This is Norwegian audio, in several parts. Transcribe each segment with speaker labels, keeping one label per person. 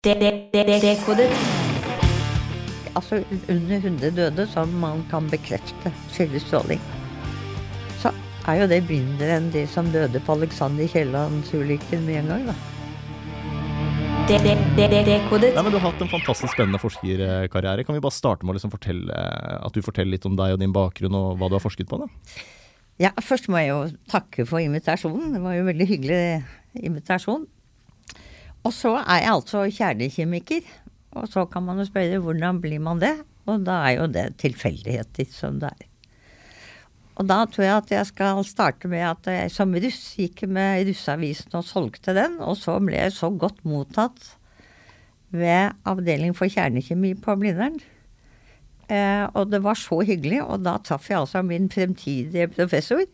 Speaker 1: Dekodet.
Speaker 2: Altså under 100 døde som man kan bekrefte skyldes stråling. Så er jo det mindre enn de som døde på Alexander Kiellands-ulykken med en gang, da.
Speaker 1: Dekodet.
Speaker 3: Nei, men Du har hatt en fantastisk spennende forskerkarriere. Kan vi bare starte med å liksom fortelle, at du forteller litt om deg og din bakgrunn og hva du har forsket på? da?
Speaker 2: Ja, først må jeg jo takke for invitasjonen. Det var jo veldig hyggelig invitasjon. Og så er jeg altså kjernekjemiker. Og så kan man jo spørre hvordan blir man det? Og da er jo det tilfeldigheter som det er. Og da tror jeg at jeg skal starte med at jeg som russ gikk med Russeavisen og solgte den, og så ble jeg så godt mottatt ved Avdeling for kjernekjemi på Blindern. Eh, og det var så hyggelig, og da traff jeg altså min fremtidige professor.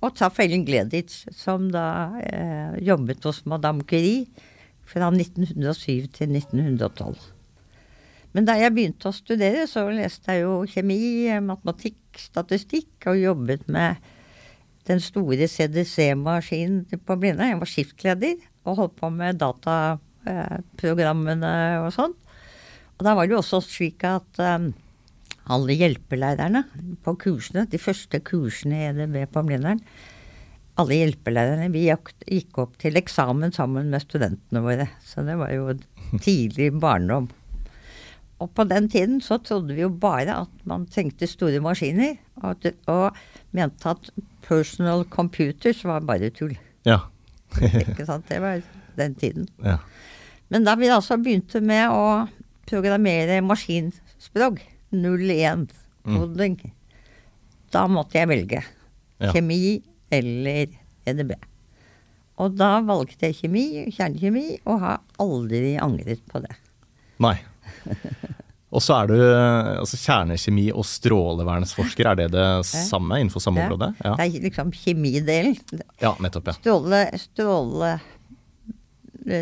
Speaker 2: Og traff Ellen Gleditsch, som da eh, jobbet hos Madame Curie fra 1907 til 1912. Men da jeg begynte å studere, så leste jeg jo kjemi, matematikk, statistikk, og jobbet med den store CDC-maskinen på Blindern. Jeg var skiftleder og holdt på med dataprogrammene og sånn. Og da var det jo også slik at um, alle hjelpelærerne på kursene, de første kursene i EDB på Blindern, alle hjelpelærerne, vi gikk opp til eksamen sammen med studentene våre. Så det var jo tidlig barndom. Og på den tiden så trodde vi jo bare at man trengte store maskiner, og, og mente at personal computers var bare tull.
Speaker 3: Ja.
Speaker 2: Ikke sant? Det var den tiden.
Speaker 3: ja.
Speaker 2: Men da vi altså begynte med å programmere maskinspråk, 01-koding, da måtte jeg velge.
Speaker 3: Ja.
Speaker 2: Kjemi eller EDB. Og da valgte jeg kjemi, kjernekjemi, og har aldri angret på det.
Speaker 3: Nei. Og så er du altså kjernekjemi- og strålevernsforsker. Er det det samme innenfor samme
Speaker 2: Ja.
Speaker 3: område? Ja.
Speaker 2: Det er liksom kjemidelen.
Speaker 3: ja, nettopp. ja.
Speaker 2: Stråle, stråle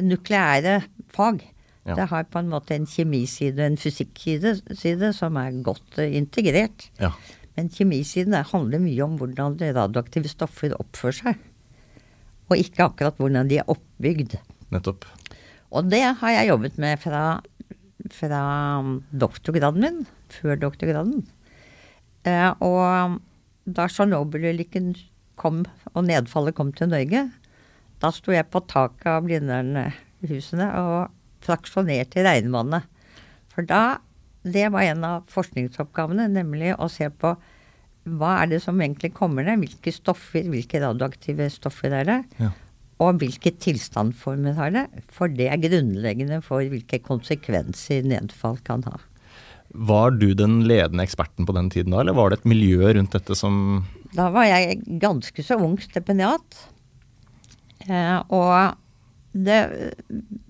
Speaker 2: Nukleære fag.
Speaker 3: Ja.
Speaker 2: Det har på en måte en kjemiside og en fysikkside som er godt integrert.
Speaker 3: ja.
Speaker 2: Men kjemisiden der handler mye om hvordan radioaktive stoffer oppfører seg. Og ikke akkurat hvordan de er oppbygd.
Speaker 3: Nettopp.
Speaker 2: Og det har jeg jobbet med fra, fra doktorgraden min, før doktorgraden. Eh, og da Tsjernobyl-ulykken kom, og nedfallet kom til Norge, da sto jeg på taket av Blindern-husene og fraksjonerte regnvannet. For da Det var en av forskningsoppgavene, nemlig å se på hva er det som egentlig kommer ned, hvilke stoffer, hvilke radioaktive stoffer er det,
Speaker 3: Ja.
Speaker 2: og hvilke tilstandsformer har det. For det er grunnleggende for hvilke konsekvenser nedfall kan ha.
Speaker 3: Var du den ledende eksperten på den tiden da, eller var det et miljø rundt dette som
Speaker 2: Da var jeg ganske så ung stipendiat. Eh, og det,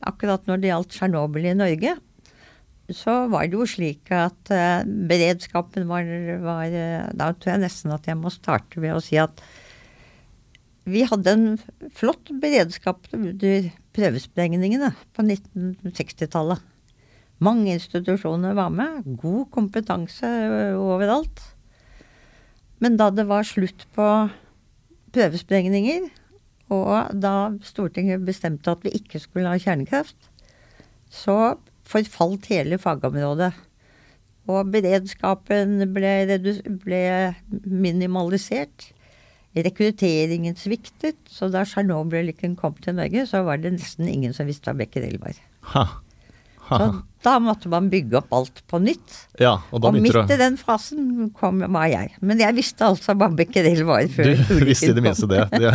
Speaker 2: akkurat når det gjaldt Tsjernobyl i Norge, så var det jo slik at uh, beredskapen var, var uh, Da tror jeg nesten at jeg må starte ved å si at vi hadde en flott beredskap under prøvesprengningene på 1960-tallet. Mange institusjoner var med, god kompetanse overalt. Men da det var slutt på prøvesprengninger, og da Stortinget bestemte at vi ikke skulle ha kjernekraft, så forfalt hele fagområdet. Og beredskapen ble, ble minimalisert. Rekrutteringen sviktet, så da Tsjernobyl-ulykken kom til Norge, så var det nesten ingen som visste hva becquerel var.
Speaker 3: Ha. ha.
Speaker 2: Så da måtte man bygge opp alt på nytt.
Speaker 3: Ja, og da
Speaker 2: Og midt i den fasen kom, var jeg. Men jeg visste altså hva becquerel var før
Speaker 3: Du visste i det minste det. det.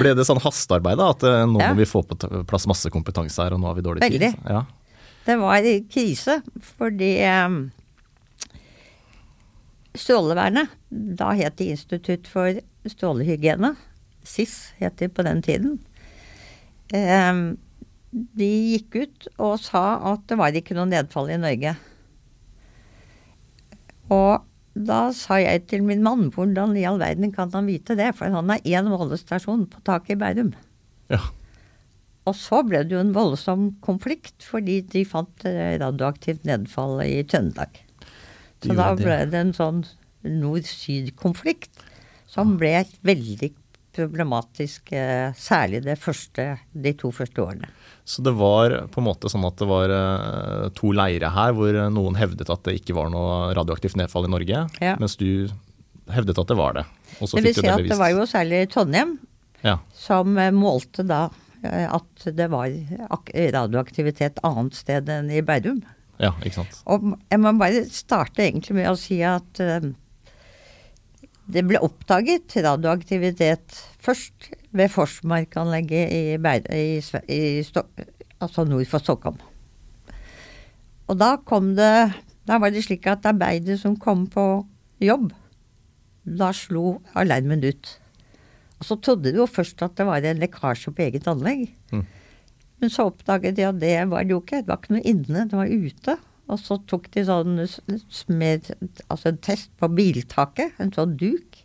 Speaker 3: Ble det sånn hastearbeid? At eh, nå
Speaker 2: Ja.
Speaker 3: må vi få på plass masse kompetanse her, og nå har vi dårlig tid?
Speaker 2: Veldig.
Speaker 3: Ja.
Speaker 2: Det var krise, fordi um, Strålevernet, da het det Institutt for strålehygiene, SIS het de på den tiden, um, de gikk ut og sa at det var ikke noe nedfall i Norge. Og da sa jeg til min mann, hvordan i all verden kan han vite det, for han har én målestasjon på taket i Bærum.
Speaker 3: ja.
Speaker 2: Og så ble det jo en voldsom konflikt, fordi de fant eh, radioaktivt nedfall i Trøndelag. Så da ble det en sånn nord-syd-konflikt som ble veldig problematisk, eh, særlig det første, de to første årene.
Speaker 3: Så det var på en måte sånn at det var eh, to leire her hvor noen hevdet at det ikke var noe radioaktivt nedfall i Norge,
Speaker 2: Ja.
Speaker 3: mens du hevdet at det var det. Og så
Speaker 2: Det vil
Speaker 3: fikk du
Speaker 2: si
Speaker 3: det
Speaker 2: at det var jo særlig Trondheim
Speaker 3: Ja,
Speaker 2: som målte da at det var radioaktivitet annet sted enn i Bærum.
Speaker 3: ja, ikke sant.
Speaker 2: Og jeg må bare starte egentlig med å si at eh, det ble oppdaget radioaktivitet først ved Forsmarkanlegget i, Bære, i, i altså nord for Stockholm. Og da kom det Da var det slik at arbeidet som kom på jobb, da slo alarmen ut. Og så trodde de jo først at det var en lekkasje på eget anlegg.
Speaker 3: Mm.
Speaker 2: Men så oppdaget de at det var det jo ikke. Det var ikke noe inne, det var ute. Og så tok de sånn s- s- altså en test på biltaket, en sånn duk.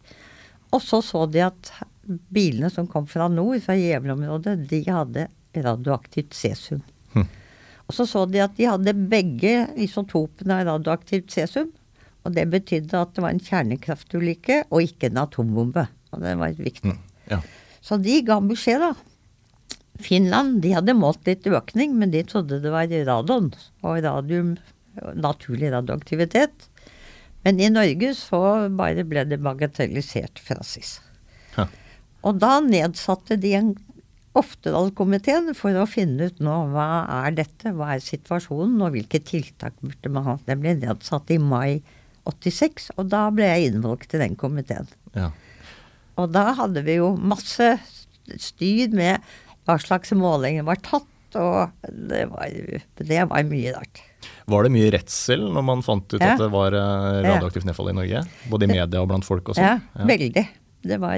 Speaker 2: Og så så de at bilene som kom fra nord, fra Gävle-området, de hadde radioaktivt cesium.
Speaker 3: Mm.
Speaker 2: Og så så de at de hadde begge isotopene av radioaktivt cesium. Og det betydde at det var en kjernekraftulykke og ikke en atombombe. Og det var viktig.
Speaker 3: Mm. Ja.
Speaker 2: Så de ga beskjed, da. Finland de hadde målt litt økning, men de trodde det var radon og radium, naturlig radioaktivitet. Men i Norge så bare ble det bagatellisert fra SIS.
Speaker 3: Ja.
Speaker 2: Og da nedsatte de en Oftedal-komiteen for å finne ut nå hva er dette, hva er situasjonen, og hvilke tiltak burde man ha. Den ble nedsatt i mai 86, og da ble jeg innvalgt i den komiteen.
Speaker 3: Ja.
Speaker 2: Og da hadde vi jo masse styr med hva slags målinger var tatt, og det var, det var mye rart.
Speaker 3: Var det mye redsel når man fant ut
Speaker 2: Ja.
Speaker 3: at det var eh, radioaktivt nedfall i Norge? Både i media og blant folk også? Ja,
Speaker 2: Ja, veldig. Det var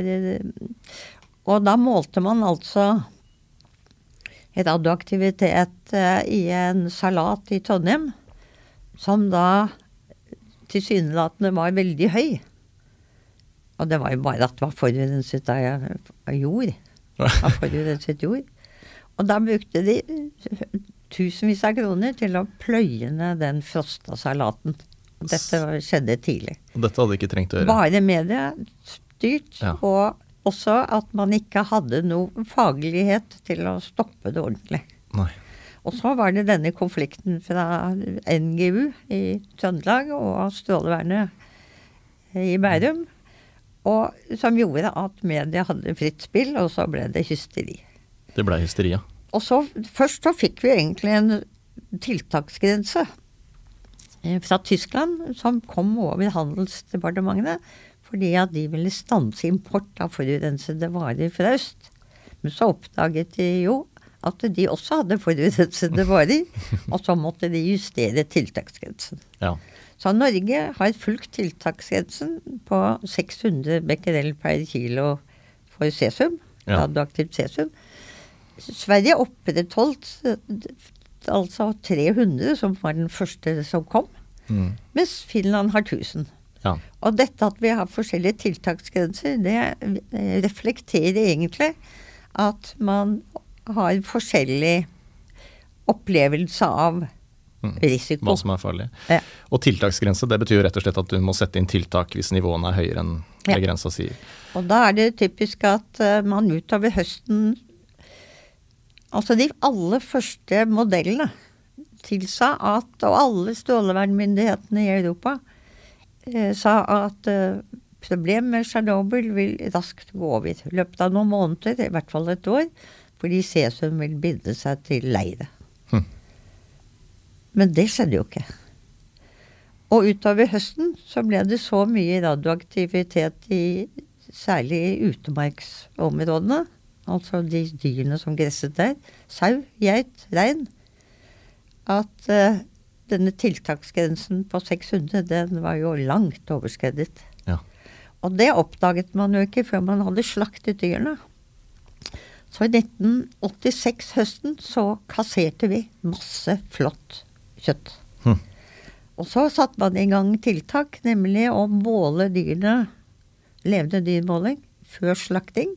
Speaker 2: Og da målte man altså radioaktivitet eh, i en salat i Trondheim, som da tilsynelatende var veldig høy. Og det var jo bare at det var forurenset av jord. Av forurenset jord. Og da brukte de tusenvis av kroner til å pløye ned den frosta salaten. Dette skjedde tidlig.
Speaker 3: Og dette hadde ikke trengt å gjøre.
Speaker 2: Bare media styrt,
Speaker 3: Ja.
Speaker 2: og også at man ikke hadde noe faglighet til å stoppe det ordentlig.
Speaker 3: Nei.
Speaker 2: Og så var det denne konflikten fra NGU i Trøndelag og Strålevernet i Bærum, og, som gjorde at media hadde fritt spill, og så ble det hysteri.
Speaker 3: Det blei hysteri, ja.
Speaker 2: Og så først så fikk vi egentlig en tiltaksgrense eh, fra Tyskland som kom over handelsdepartementene fordi at de ville stanse import av forurensede varer fra øst. Men så oppdaget de jo at de også hadde forurensede varer, og så måtte de justere tiltaksgrensen.
Speaker 3: ja.
Speaker 2: Så Norge har fulgt tiltaksgrensen på 600 becquerel per kilo for cesium,
Speaker 3: Ja.
Speaker 2: radioaktivt cesium. Sverige opprettholdt altså 300, som var den første som kom,
Speaker 3: Mm.
Speaker 2: mens Finland har 1000.
Speaker 3: ja.
Speaker 2: Og dette at vi har forskjellige tiltaksgrenser, det reflekterer egentlig at man har forskjellig opplevelse av
Speaker 3: Mm.
Speaker 2: risiko.
Speaker 3: Hva som er farlig.
Speaker 2: Ja.
Speaker 3: Og tiltaksgrense, det betyr jo rett og slett at du må sette inn tiltak hvis nivåene er høyere enn det
Speaker 2: Ja.
Speaker 3: grensa sier.
Speaker 2: Og da er det typisk at eh, man utover høsten Altså de aller første modellene tilsa at Og alle strålevernmyndighetene i Europa eh, sa at eh, problemet med Tsjernobyl vil raskt gå over. I løpet av noen måneder, i hvert fall et år, fordi cesium vil binde seg til leiret. Men det skjedde jo ikke. Og utover høsten så ble det så mye radioaktivitet i særlig i utemarksområdene, altså de dyrene som gresset der, sau, geit, rein, at uh, denne tiltaksgrensen på 600, den var jo langt overskredet.
Speaker 3: Ja.
Speaker 2: Og det oppdaget man jo ikke før man hadde slaktet dyrene. Så i 1986 høsten så kasserte vi masse flott kjøtt.
Speaker 3: Hm.
Speaker 2: Og så satte man i gang tiltak, nemlig å måle dyrene, levende dyrmåling, før slakting.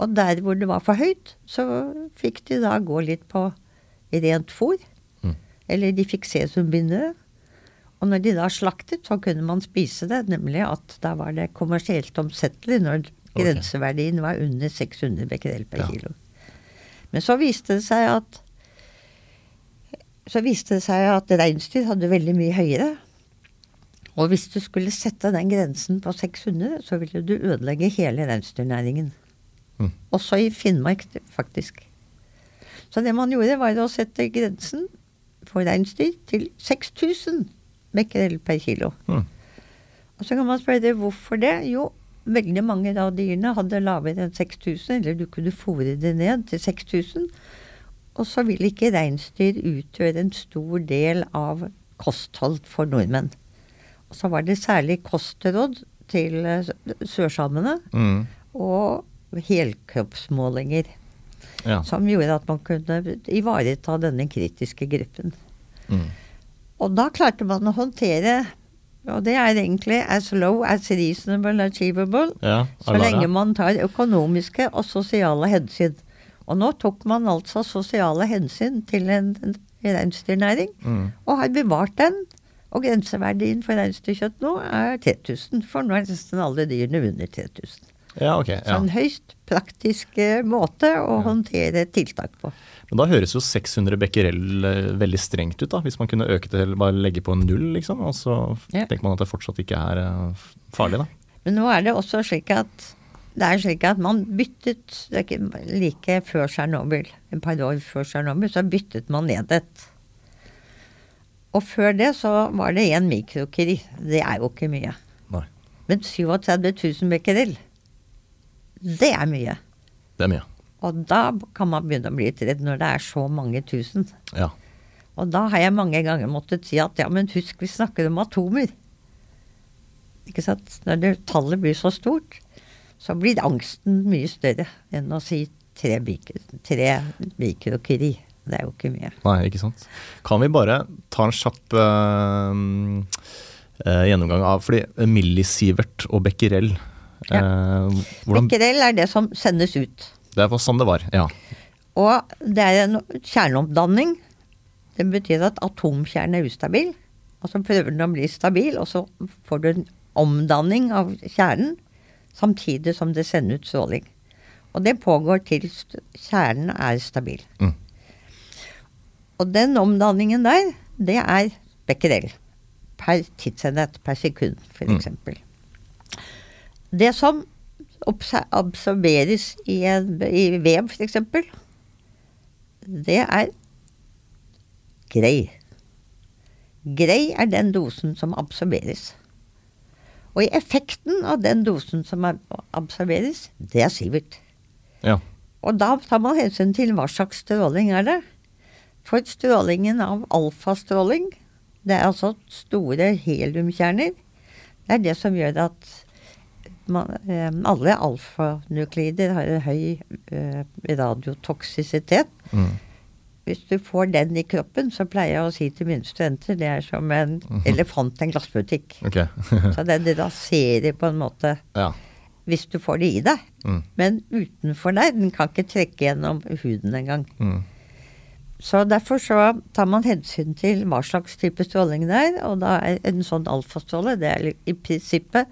Speaker 2: Og der hvor det var for høyt, så fikk de da gå litt på rent fôr.
Speaker 3: Mm.
Speaker 2: Eller de fikk sesumbindere. Og når de da slaktet, så kunne man spise det, nemlig at da var det kommersielt omsettelig når. Grenseverdien var under 600 becquerel per
Speaker 3: Ja.
Speaker 2: kilo. Men så viste det seg at så viste det seg at reinsdyr hadde veldig mye høyere. Og hvis du skulle sette den grensen på 600, så ville du ødelegge hele reinsdyrnæringen.
Speaker 3: Mm.
Speaker 2: Også i Finnmark, faktisk. Så det man gjorde, var å sette grensen for reinsdyr til 6000 becquerel per kilo.
Speaker 3: Mm.
Speaker 2: Og så kan man spørre hvorfor det? Jo, veldig mange av dyrene hadde lavere enn 6000, eller du kunne fòre det ned til 6000. Og så vil ikke reinsdyr utgjøre en stor del av kosthold for nordmenn. Og så var det særlig kostråd til eh, sørsamene
Speaker 3: Mm.
Speaker 2: og helkroppsmålinger
Speaker 3: Ja.
Speaker 2: som gjorde at man kunne ivareta denne kritiske gruppen.
Speaker 3: Mm.
Speaker 2: Og da klarte man å håndtere Og det er egentlig as low as reasonable achievable.
Speaker 3: ja.
Speaker 2: Så lenge man tar økonomiske og sosiale hensyn. Og nå tok man altså sosiale hensyn til en, reinsdyrnæring,
Speaker 3: Mm.
Speaker 2: og har bevart den. Og grenseverdien for reinsdyrkjøtt nå er 3000, for nå er nesten alle dyrene under 3000.
Speaker 3: Ja, ok.
Speaker 2: Så en høyst praktisk eh, måte å
Speaker 3: Ja.
Speaker 2: håndtere tiltak på.
Speaker 3: Men da høres jo 600 becquerel eh, veldig strengt ut, da. Hvis man kunne øke til bare legge på en null, liksom. Og så
Speaker 2: Ja.
Speaker 3: tenker man at det fortsatt ikke er eh, farlig, da.
Speaker 2: Men nå er det også slik at det er slik at man byttet det er ikke Like før Tsjernobyl, et par år før Tsjernobyl, så byttet man ned et. Og før det så var det én mikrokiri. Det er jo ikke mye.
Speaker 3: Nei.
Speaker 2: Men 37 000 becquerel, det er mye.
Speaker 3: Det er mye.
Speaker 2: Og da kan man begynne å bli litt redd når det er så mange tusen.
Speaker 3: Ja.
Speaker 2: Og da har jeg mange ganger måttet si at ja, men husk, vi snakker om atomer. Ikke sant? Når det, tallet blir så stort, så blir angsten mye større enn å si tre, bik tre mikrokiri. Det er jo ikke mye.
Speaker 3: Nei, ikke sant. Kan vi bare ta en kjapp uh, uh, gjennomgang av Fordi millisievert og becquerel eh, hvordan,
Speaker 2: Becquerel er det som sendes ut.
Speaker 3: Det var sånn det var, ja.
Speaker 2: Og det er en kjerneoppdanning. Det betyr at atomkjernen er ustabil. Og så prøver den å bli stabil, og så får du en omdanning av kjernen samtidig som det sender ut stråling. Og det pågår til kjernen er stabil.
Speaker 3: Mm.
Speaker 2: Og den omdanningen der, det er becquerel. Per tidsenhet, per sekund, for
Speaker 3: Mm.
Speaker 2: Det som absorberes i, en, i vev, eksempel, det er grei. Grei er den dosen som absorberes. Og effekten av den dosen som ab- absorberes, det er sivert.
Speaker 3: ja.
Speaker 2: Og da tar man hensyn til hva slags stråling er det. For strålingen av alfastråling, det er altså store heliumkjerner, det er det som gjør at man, eh, alle alfanuklider har en høy eh, radiotoksisitet.
Speaker 3: Mm.
Speaker 2: Hvis du får den i kroppen, så pleier jeg å si til mine studenter det er som en elefant i en glassbutikk.
Speaker 3: Okay.
Speaker 2: Så den raserer på en måte
Speaker 3: ja.
Speaker 2: hvis du får det i deg.
Speaker 3: Mm.
Speaker 2: Men utenfor deg. den kan ikke trekke gjennom huden engang.
Speaker 3: Mm.
Speaker 2: Så derfor så tar man hensyn til hva slags type stråling det er, og da er en sånn alfastråle det er i prinsippet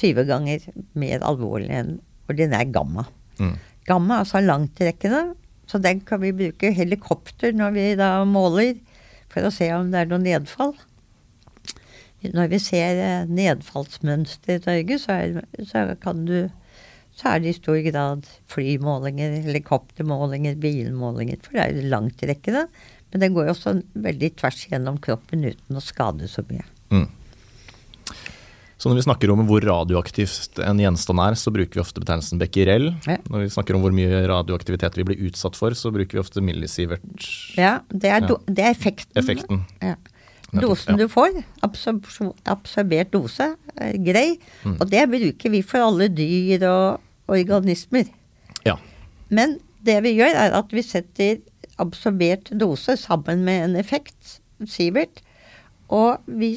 Speaker 2: 20 ganger mer alvorlig enn ordinær gamma.
Speaker 3: Mm.
Speaker 2: Gamma er altså langtrekkende, så den kan vi bruke helikopter når vi da måler, for å se om det er noe nedfall. Når vi ser eh, nedfallsmønster i Norge, så er, så kan du så er det i stor grad flymålinger, helikoptermålinger, bilmålinger, for det er langtrekkende. Men den går jo også veldig tvers gjennom kroppen uten å skade så mye.
Speaker 3: Mm. Så når vi snakker om hvor radioaktivt en gjenstand er, så bruker vi ofte betegnelsen becquerel.
Speaker 2: Ja.
Speaker 3: Når vi snakker om hvor mye radioaktivitet vi blir utsatt for, så bruker vi ofte millisievert
Speaker 2: Ja, det er, do, det er effekten.
Speaker 3: effekten.
Speaker 2: Ja. Dosen du får, absorbert dose, er grei.
Speaker 3: Mm.
Speaker 2: Og det bruker vi for alle dyr og organismer.
Speaker 3: Ja.
Speaker 2: Men det vi gjør, er at vi setter absorbert dose sammen med en effekt, sivert, og vi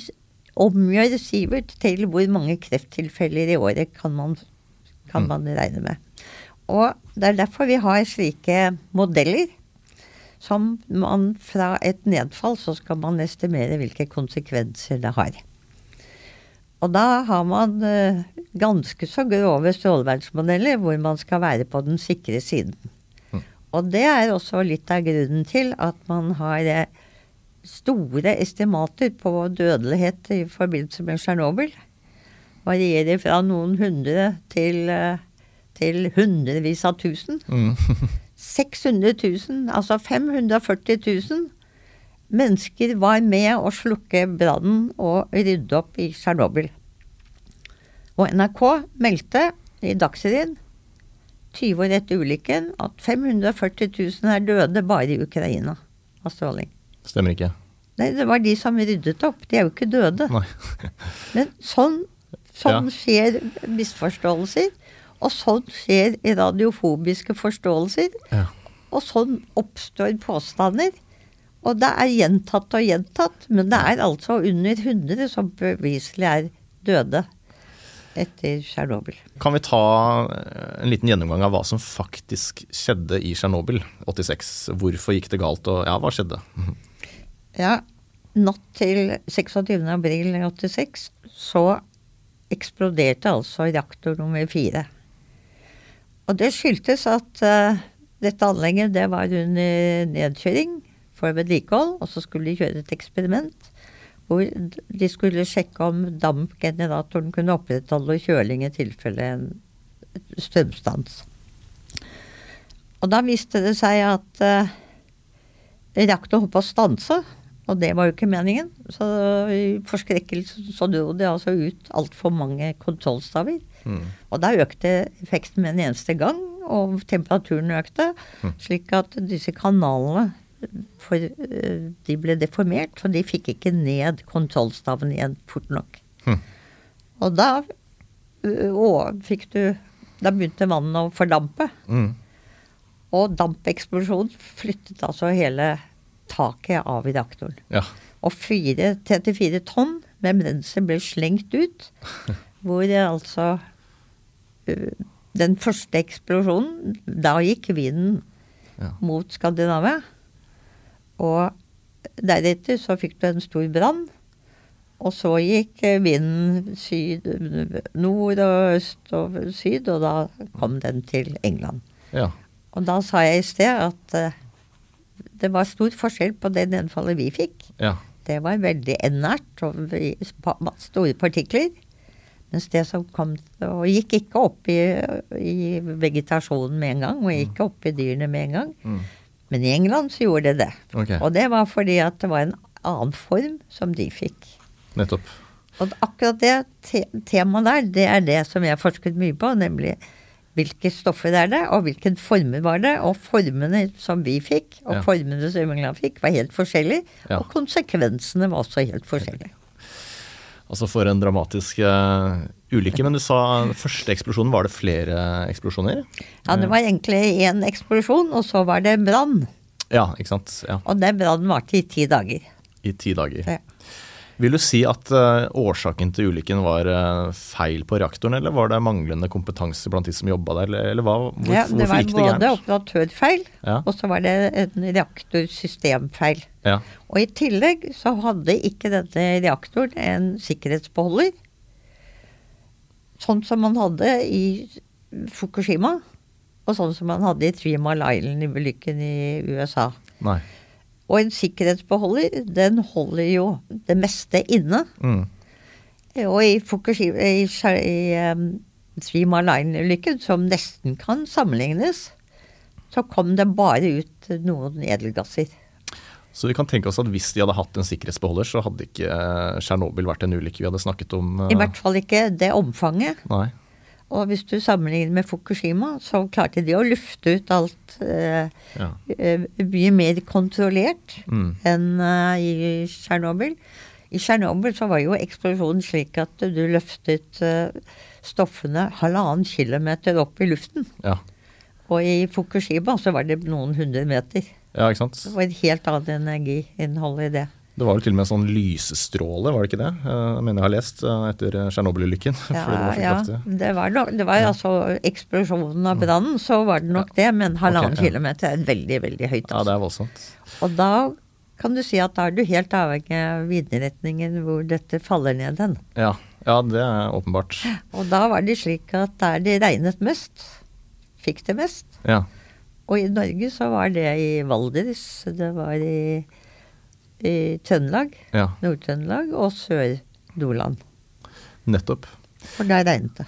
Speaker 2: omgjør sivert til hvor mange krefttilfeller i året kan man, kan
Speaker 3: Mm.
Speaker 2: man regne med. Og det er derfor vi har slike modeller. Som man fra et nedfall så skal man estimere hvilke konsekvenser det har. Og da har man eh, ganske så grove strålevernsmodeller hvor man skal være på den sikre siden.
Speaker 3: Mm.
Speaker 2: Og det er også litt av grunnen til at man har eh, store estimater på dødelighet i forbindelse med Tsjernobyl. Varierer fra noen hundre til, eh, til hundrevis av tusen.
Speaker 3: Mm.
Speaker 2: 600 000, altså 540 000 mennesker var med å slukke brannen og rydde opp i Tsjernobyl. Og NRK meldte i Dagsrevyen 20 år etter ulykken at 540 000 er døde bare i Ukraina av stråling.
Speaker 3: Stemmer ikke.
Speaker 2: Nei, det var de som ryddet opp. De er jo ikke døde. Men sånn, sånn
Speaker 3: Ja.
Speaker 2: skjer misforståelser. Og sånn skjer radiofobiske forståelser.
Speaker 3: Ja.
Speaker 2: Og sånn oppstår påstander. Og det er gjentatt og gjentatt, men det er altså under 100 som beviselig er døde etter Tsjernobyl.
Speaker 3: Kan vi ta eh, en liten gjennomgang av hva som faktisk skjedde i Tsjernobyl 86? Hvorfor gikk det galt, og ja, hva skjedde?
Speaker 2: Ja, natt til 26. april 86 så eksploderte altså reaktor nummer fire. Og det skyldtes at uh, dette anlegget det var under nedkjøring for vedlikehold, og så skulle de kjøre et eksperiment hvor de skulle sjekke om dampgeneratoren kunne opprettholde kjøling i tilfelle en strømstans. Og da viste det seg at uh, reaktoren holdt på å stanse, og det var jo ikke meningen. Så i forskrekkelse så dro det altså ut altfor mange kontrollstaver.
Speaker 3: Mm.
Speaker 2: Og da økte effekten med en eneste gang, og temperaturen økte.
Speaker 3: Mm.
Speaker 2: Slik at disse kanalene for, eh, de ble deformert, så de fikk ikke ned kontrollstaven igjen fort nok.
Speaker 3: Mm.
Speaker 2: Og da øh, å, fikk du Da begynte vannet å fordampe.
Speaker 3: Mm.
Speaker 2: Og dampeksplosjonen flyttet altså hele taket av i reaktoren.
Speaker 3: Ja.
Speaker 2: Og fire, 34 tonn med brensel ble slengt ut. Hvor altså øh, Den første eksplosjonen, da gikk vinden
Speaker 3: Ja.
Speaker 2: mot Skandinavia. Og deretter så fikk du en stor brann. Og så gikk eh, vinden syd, nord og øst og syd, og da kom den til England.
Speaker 3: ja.
Speaker 2: Og da sa jeg i sted at eh, det var stor forskjell på det nedfallet vi fikk.
Speaker 3: Ja.
Speaker 2: Det var veldig nært og store partikler. Mens det som kom Og gikk ikke opp i, i vegetasjonen med en gang, og gikk opp i dyrene med en gang.
Speaker 3: Mm.
Speaker 2: Men i England så gjorde det det.
Speaker 3: Okay.
Speaker 2: Og det var fordi at det var en annen form som de fikk.
Speaker 3: Nettopp.
Speaker 2: Og akkurat det te temaet der, det er det som jeg har forsket mye på, nemlig hvilke stoffer er det, og hvilken former var det. Og formene som vi fikk, og
Speaker 3: Ja.
Speaker 2: formene som England fikk, var helt forskjellige.
Speaker 3: Ja.
Speaker 2: Og konsekvensene var også helt forskjellige.
Speaker 3: Altså for en dramatisk uh, ulykke. Men du sa første eksplosjonen, var det flere eksplosjoner?
Speaker 2: Ja, det var egentlig én eksplosjon, og så var det brann.
Speaker 3: Ja, ikke sant. Ja.
Speaker 2: Og den brannen varte i ti dager.
Speaker 3: I ti dager.
Speaker 2: Ja.
Speaker 3: Vil du si at eh, årsaken til ulykken var eh, feil på reaktoren, eller var det manglende kompetanse blant de som jobba der, eller, eller hva? Hvor,
Speaker 2: Ja, det
Speaker 3: hvorfor
Speaker 2: var
Speaker 3: gikk det
Speaker 2: både operatørfeil,
Speaker 3: Ja.
Speaker 2: og så var det en reaktorsystemfeil.
Speaker 3: Ja.
Speaker 2: Og i tillegg så hadde ikke denne reaktoren en sikkerhetsbeholder. Sånn som man hadde i Fukushima, og sånn som man hadde i Three Mile Island-ulykken i USA.
Speaker 3: Nei.
Speaker 2: Og en sikkerhetsbeholder, den holder jo det meste inne.
Speaker 3: Mm.
Speaker 2: Og i Fukushima, i, i um, Three Mile Island-ulykken, som nesten kan sammenlignes, så kom det bare ut noen edelgasser.
Speaker 3: Så vi kan tenke oss at hvis de hadde hatt en sikkerhetsbeholder, så hadde ikke eh, Tsjernobyl vært en ulykke vi hadde snakket om. eh,
Speaker 2: I hvert fall ikke det omfanget.
Speaker 3: Nei.
Speaker 2: Og hvis du sammenligner med Fukushima, så klarte de å lufte ut alt eh,
Speaker 3: Ja.
Speaker 2: eh, mye mer kontrollert
Speaker 3: Mm.
Speaker 2: enn eh, i Tsjernobyl. I Tsjernobyl så var jo eksplosjonen slik at du løftet eh, stoffene halvannen kilometer opp i luften.
Speaker 3: Ja.
Speaker 2: Og i Fukushima så var det noen hundre meter.
Speaker 3: ja, ikke sant.
Speaker 2: Det var et helt annet energiinnhold i det.
Speaker 3: Det var jo til og med en sånn lysestråle, var det ikke det? Eh, Jeg mener jeg har lest eh, etter Tsjernobyl-ulykken.
Speaker 2: Ja,
Speaker 3: det var
Speaker 2: ja, det var, nok, det var altså eksplosjonen av brannen, så var det nok det. Men halvannen
Speaker 3: okay, ja.
Speaker 2: kilometer er veldig, veldig høyt.
Speaker 3: Ja,
Speaker 2: Altså.
Speaker 3: det er voldsomt.
Speaker 2: Og da kan du si at da er du helt avhengig av vindretningen hvor dette faller ned hen.
Speaker 3: Ja. Ja, det er åpenbart.
Speaker 2: Og da var det slik at der det regnet mest, fikk det mest.
Speaker 3: Ja.
Speaker 2: Og i Norge så var det i Valdres, det var i, i Trøndelag,
Speaker 3: ja.
Speaker 2: Nord-Trøndelag og Sør-Nordland.
Speaker 3: Nettopp.
Speaker 2: For der regnet det.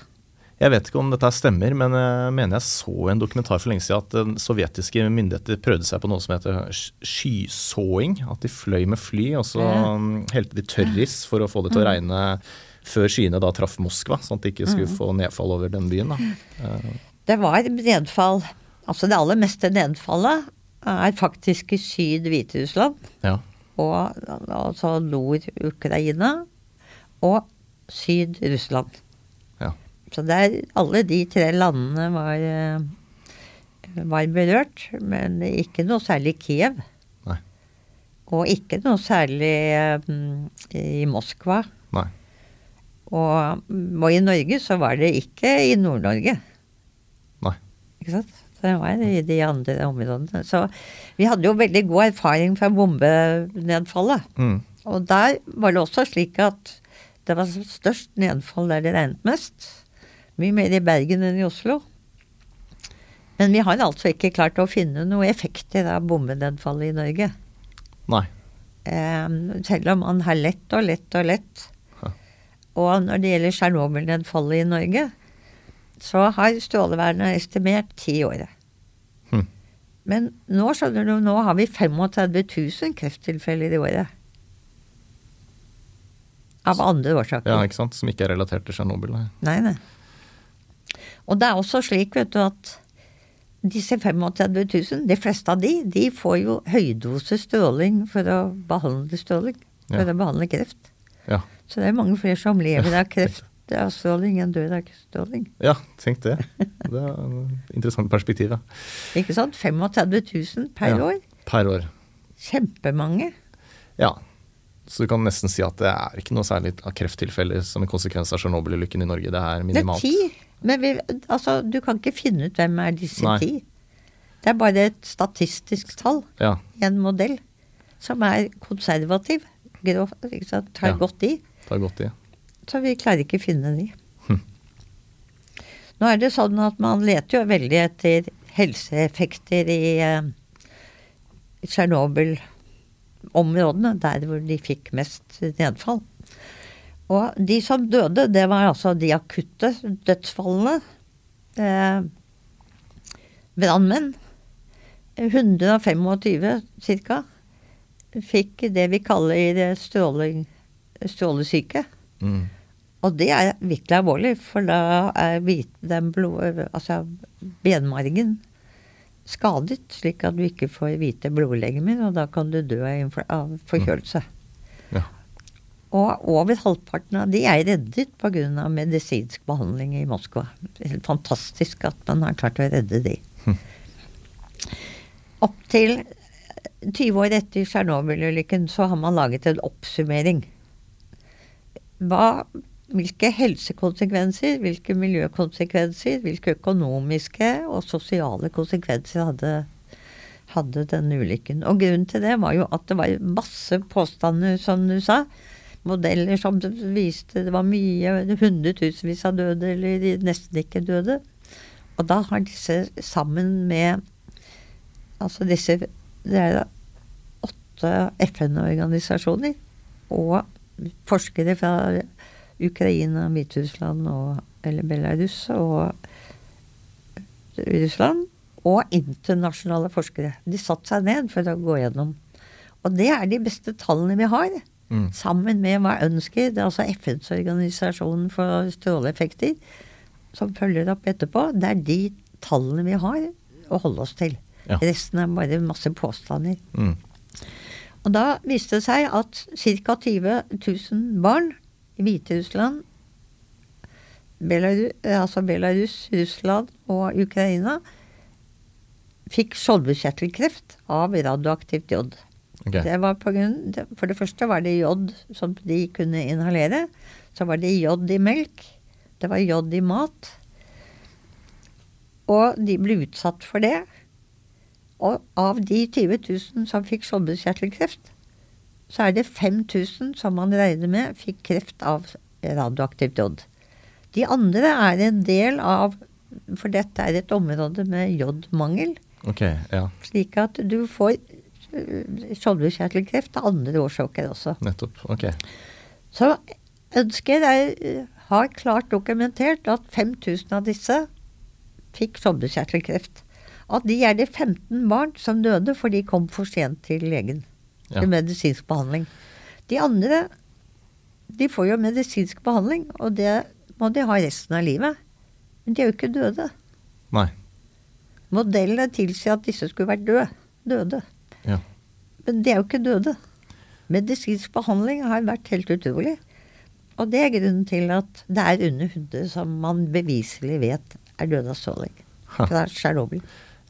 Speaker 3: Jeg vet ikke om dette stemmer, men jeg mener jeg så en dokumentar for lenge siden at sovjetiske myndigheter prøvde seg på noe som heter skysåing. At de fløy med fly, og så
Speaker 2: Ja.
Speaker 3: helte de tørris for å få det til å regne før skyene da traff Moskva, sånn at de ikke skulle få nedfall over den byen. da.
Speaker 2: Det var nedfall. Altså det aller meste nedfallet er faktisk i Syd-Hviterussland
Speaker 3: Ja.
Speaker 2: Og altså Nord-Ukraina og Syd-Russland.
Speaker 3: Ja.
Speaker 2: Så der alle de tre landene var, eh, var berørt, men ikke noe særlig Kiev.
Speaker 3: Nei.
Speaker 2: Og ikke noe særlig um, i Moskva.
Speaker 3: Nei.
Speaker 2: Og, og i Norge så var det ikke i Nord-Norge.
Speaker 3: Nei.
Speaker 2: Ikke sant? Det var i de andre områdene. Så vi hadde jo veldig god erfaring fra bombenedfallet.
Speaker 3: Mm.
Speaker 2: Og der var det også slik at det var størst nedfall der det regnet mest. Mye mer i Bergen enn i Oslo. Men vi har altså ikke klart å finne noen effekter av bombenedfallet i Norge.
Speaker 3: Nei.
Speaker 2: Eh, selv om man har lett og lett og lett.
Speaker 3: Ja.
Speaker 2: Og når det gjelder Tsjernobyl-nedfallet i Norge, så har Strålevernet estimert ti år.
Speaker 3: Hm.
Speaker 2: Men nå skjønner du, nå har vi 35 000 krefttilfeller i året. Av andre årsaker.
Speaker 3: Ja, ikke sant? Som ikke er relatert til Tsjernobyl. nei.
Speaker 2: Nei. Og det er også slik, vet du, at disse 35 000, de fleste av de, de får jo høydose stråling for å behandle stråling. For
Speaker 3: Ja.
Speaker 2: å behandle kreft.
Speaker 3: Ja.
Speaker 2: Så det er mange flere som lever av kreft av stråling død dør ikke stråling.
Speaker 3: ja, tenk det. Det er et interessant perspektiv, ja.
Speaker 2: Ikke sant? 35 000 per
Speaker 3: Ja.
Speaker 2: år.
Speaker 3: Per år.
Speaker 2: Kjempemange.
Speaker 3: Ja. Så du kan nesten si at det er ikke noe særlig av krefttilfeller som en konsekvens av Tsjernobyl-ulykken i Norge. Det er minimalt.
Speaker 2: Det er ti. Men vi, altså, du kan ikke finne ut hvem er disse
Speaker 3: Nei.
Speaker 2: ti. Det er bare et statistisk tall
Speaker 3: Ja.
Speaker 2: i en modell som er konservativ. Grov, ikke sant? Tar
Speaker 3: Ja.
Speaker 2: godt i.
Speaker 3: Tar godt i.
Speaker 2: Så vi klarer ikke å finne de.
Speaker 3: Hm.
Speaker 2: Nå er det sånn at man leter jo veldig etter helseeffekter i eh, Tsjernobyl-områdene, der hvor de fikk mest nedfall. Og de som døde, det var altså de akutte dødsfallene. Eh, Brannmenn. 125 ca. fikk det vi kaller stråling, strålesyke.
Speaker 3: Mm.
Speaker 2: Og det er virkelig alvorlig, for da er den blod, altså benmargen skadet, slik at du ikke får hvite blodlegemer, og da kan du dø av forkjølelse.
Speaker 3: Ja.
Speaker 2: Og over halvparten av de er reddet pga. medisinsk behandling i Moskva. Helt fantastisk at man har klart å redde de.
Speaker 3: Hm.
Speaker 2: Opp til 20 år etter Tsjernobyl-ulykken så har man laget en oppsummering. Hva, hvilke helsekonsekvenser, hvilke miljøkonsekvenser, hvilke økonomiske og sosiale konsekvenser hadde, hadde denne ulykken. Og grunnen til det var jo at det var masse påstander, som du sa. Modeller som viste det var mye, hundretusenvis av døde eller nesten ikke døde. Og da har disse sammen med Altså disse Det er åtte FN-organisasjoner og forskere fra Ukraina, Hviterussland og eller Belarus og Russland. Og internasjonale forskere. De satte seg ned for å gå gjennom. Og det er de beste tallene vi har.
Speaker 3: Mm.
Speaker 2: Sammen med hva ønsker, det er altså FNs organisasjon for stråleeffekter, som følger opp etterpå. Det er de tallene vi har å holde oss til.
Speaker 3: Ja.
Speaker 2: Resten er bare masse påstander.
Speaker 3: Mm.
Speaker 2: Og da viste det seg at ca. 20 000 barn i Hviterussland, Belarus, altså Belarus, Russland og Ukraina fikk skjoldbruskkjertelkreft av radioaktivt jod.
Speaker 3: Okay.
Speaker 2: Det var på grunn, for det første var det jod som de kunne inhalere. Så var det jod i melk. Det var jod i mat. Og de ble utsatt for det. Og av de 20 000 som fikk skjoldbruskkjertelkreft, så er det 5000 som man regner med fikk kreft av radioaktivt jod. De andre er en del av For dette er et område med jodmangel.
Speaker 3: Okay, ja.
Speaker 2: Slik at du får øh, skjoldbruskkjertelkreft av andre årsaker også.
Speaker 3: Nettopp. Ok.
Speaker 2: Så Ønsker jeg øh, har klart dokumentert at 5000 av disse fikk skjoldbruskkjertelkreft. At de er det 15 barn som døde for de kom for sent til legen
Speaker 3: Ja.
Speaker 2: til medisinsk behandling. De andre de får jo medisinsk behandling, og det må de ha resten av livet. Men de er jo ikke døde.
Speaker 3: Nei.
Speaker 2: Modellene tilsier at disse skulle vært døde. døde.
Speaker 3: Ja.
Speaker 2: Men de er jo ikke døde. Medisinsk behandling har vært helt utrolig. Og det er grunnen til at det er under 100 som man beviselig vet er døde av stråling. Fra Tsjernobyl.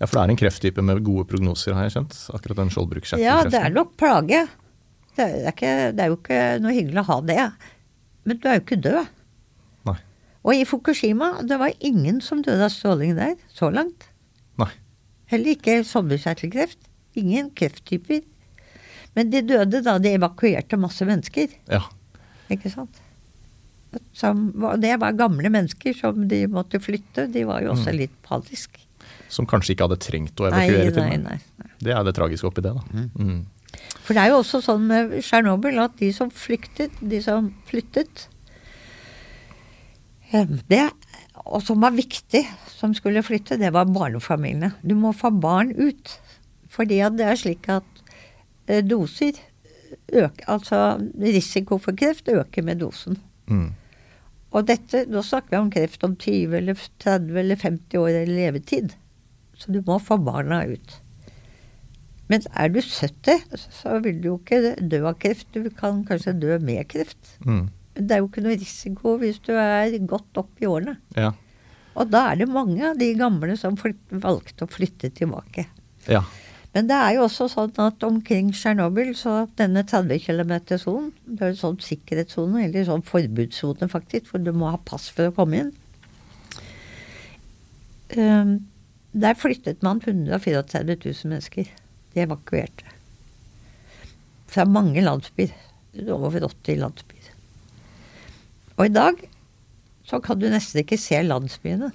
Speaker 3: Ja, for det er en krefttype med gode prognoser, har jeg skjønt. Akkurat den skjoldbruskkjertelkreften.
Speaker 2: Ja, det er nok plage. Det er, ikke, det er jo ikke noe hyggelig å ha det. Men du er jo ikke død.
Speaker 3: Nei.
Speaker 2: Og i Fukushima, det var ingen som døde av stråling der så langt.
Speaker 3: Nei.
Speaker 2: Heller ikke sommerkjertelkreft. Ingen krefttyper. Men de døde da de evakuerte masse mennesker.
Speaker 3: Ja.
Speaker 2: Ikke sant? Som, det var gamle mennesker som de måtte flytte. De var jo også
Speaker 3: Mm.
Speaker 2: litt panisk.
Speaker 3: Som kanskje ikke hadde trengt å
Speaker 2: Nei,
Speaker 3: evakuere til.
Speaker 2: nei,
Speaker 3: men
Speaker 2: nei. nei.
Speaker 3: Det er det tragiske oppi det, da. Mm.
Speaker 2: For det er jo også sånn med Tsjernobyl at de som flyktet, de som flyttet eh, det, Og som var viktig, som skulle flytte, det var barnefamiliene. Du må få barn ut. Fordi at det er slik at eh, doser øker Altså risiko for kreft øker med dosen.
Speaker 3: Mm.
Speaker 2: Og dette, nå snakker vi om kreft om 20 eller 30 eller 50 år eller levetid. Så du må få barna ut. Men er du 70, så vil du jo ikke dø av kreft. Du kan kanskje dø med kreft.
Speaker 3: Mm.
Speaker 2: Men det er jo ikke noe risiko hvis du er godt opp i årene.
Speaker 3: Ja.
Speaker 2: Og da er det mange av de gamle som valgte å flytte tilbake.
Speaker 3: ja.
Speaker 2: Men det er jo også sånn at omkring Tsjernobyl, så denne 30 km-sonen Det er en sånn sikkerhetssone, eller sånn forbudssone faktisk, for du må ha pass for å komme inn. Ehm, der flyttet man 134 000 mennesker. De evakuerte. Fra mange landsbyer. Over 80 landsbyer. Og i dag så kan du nesten ikke se landsbyene.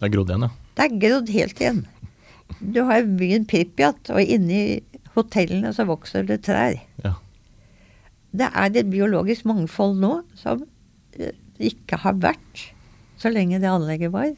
Speaker 3: Det er grodd igjen, ja.
Speaker 2: Det er grodd helt igjen. Du har byen Pripjat, og inni hotellene så vokser det trær.
Speaker 3: ja.
Speaker 2: Det er et biologisk mangfold nå som eh, ikke har vært så lenge det anlegget var.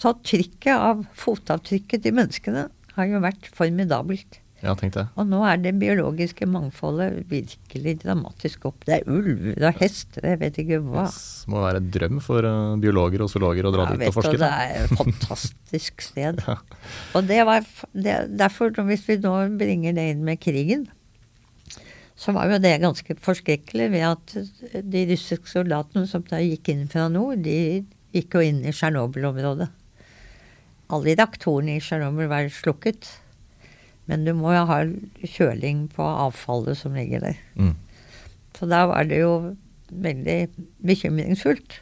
Speaker 2: Så trykket av fotavtrykket til menneskene har jo vært formidabelt.
Speaker 3: Ja, tenk det.
Speaker 2: Og nå er det biologiske mangfoldet virkelig dramatisk opp. Det er ulver og hester, jeg vet ikke hva.
Speaker 3: Det må være en drøm for eh, biologer og zoologer å dra
Speaker 2: Ja,
Speaker 3: dit og forske.
Speaker 2: Ja, det er et fantastisk sted.
Speaker 3: Ja.
Speaker 2: Og det var det, derfor, hvis vi nå bringer det inn med krigen, så var jo det ganske forskrekkelig ved at de russiske soldatene som da gikk inn fra nord, de gikk jo inn i Tsjernobyl-området. Alle reaktorene i Tsjernobyl være slukket. Men du må jo ha kjøling på avfallet som ligger der.
Speaker 3: Mm.
Speaker 2: Så da var det jo veldig bekymringsfullt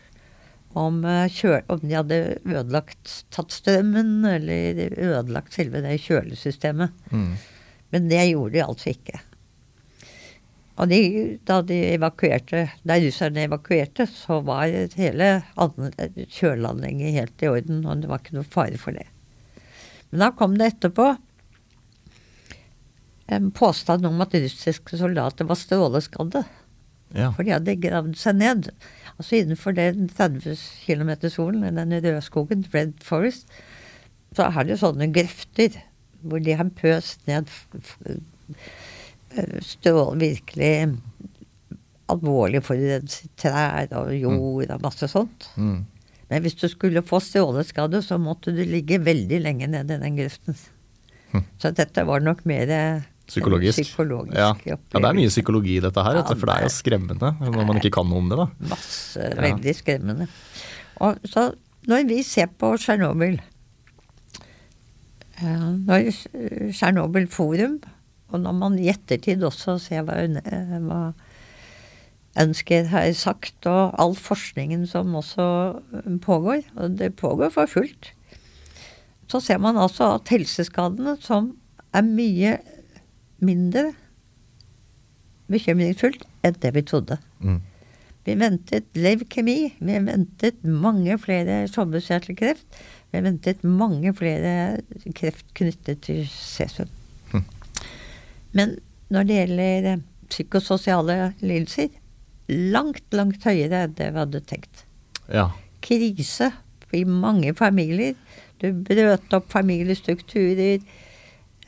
Speaker 2: om, kjøl, om de hadde ødelagt tatt strømmen, eller ødelagt selve det kjølesystemet.
Speaker 3: Mm.
Speaker 2: Men det gjorde de altså ikke. Og de, da de evakuerte, da russerne evakuerte, så var hele an- kjøleanlegget helt i orden, og det var ikke noe fare for det. Men da kom det etterpå en påstand om at russiske soldater var stråleskadde.
Speaker 3: Ja.
Speaker 2: For de hadde gravd seg ned. Altså innenfor den 30 km-solen, den røde skogen, Red Forest, så er det sånne grøfter hvor de har pøst ned strål, virkelig alvorlig forurenset trær og jord og masse sånt.
Speaker 3: Mm.
Speaker 2: Men hvis du skulle få stråleskade, så måtte du ligge veldig lenge nede i den grøften.
Speaker 3: Hm.
Speaker 2: Så dette var nok mer
Speaker 3: Psykologisk.
Speaker 2: psykologisk
Speaker 3: Ja. ja, det er mye psykologi i dette her,
Speaker 2: Ja,
Speaker 3: for det er jo skremmende når man ikke kan noe om det. da.
Speaker 2: Masse. Veldig skremmende. Og så når vi ser på Tsjernobyl eh, Når Tsjernobyl Forum, og når man i ettertid også ser hva, eh, hva Ønsker har sagt, og all forskningen som også eh, pågår, og det pågår for fullt, så ser man altså at helseskadene som er mye mindre bekymringsfullt enn det vi trodde.
Speaker 3: Mm.
Speaker 2: Vi ventet leukemi. Vi ventet mange flere skjoldbruskkjertelkreft. Vi ventet mange flere kreft knyttet til cesium. Men når det gjelder eh, psykososiale lidelser, langt, langt høyere enn det vi hadde tenkt.
Speaker 3: Ja.
Speaker 2: Krise i mange familier. Du brøt opp familiestrukturer.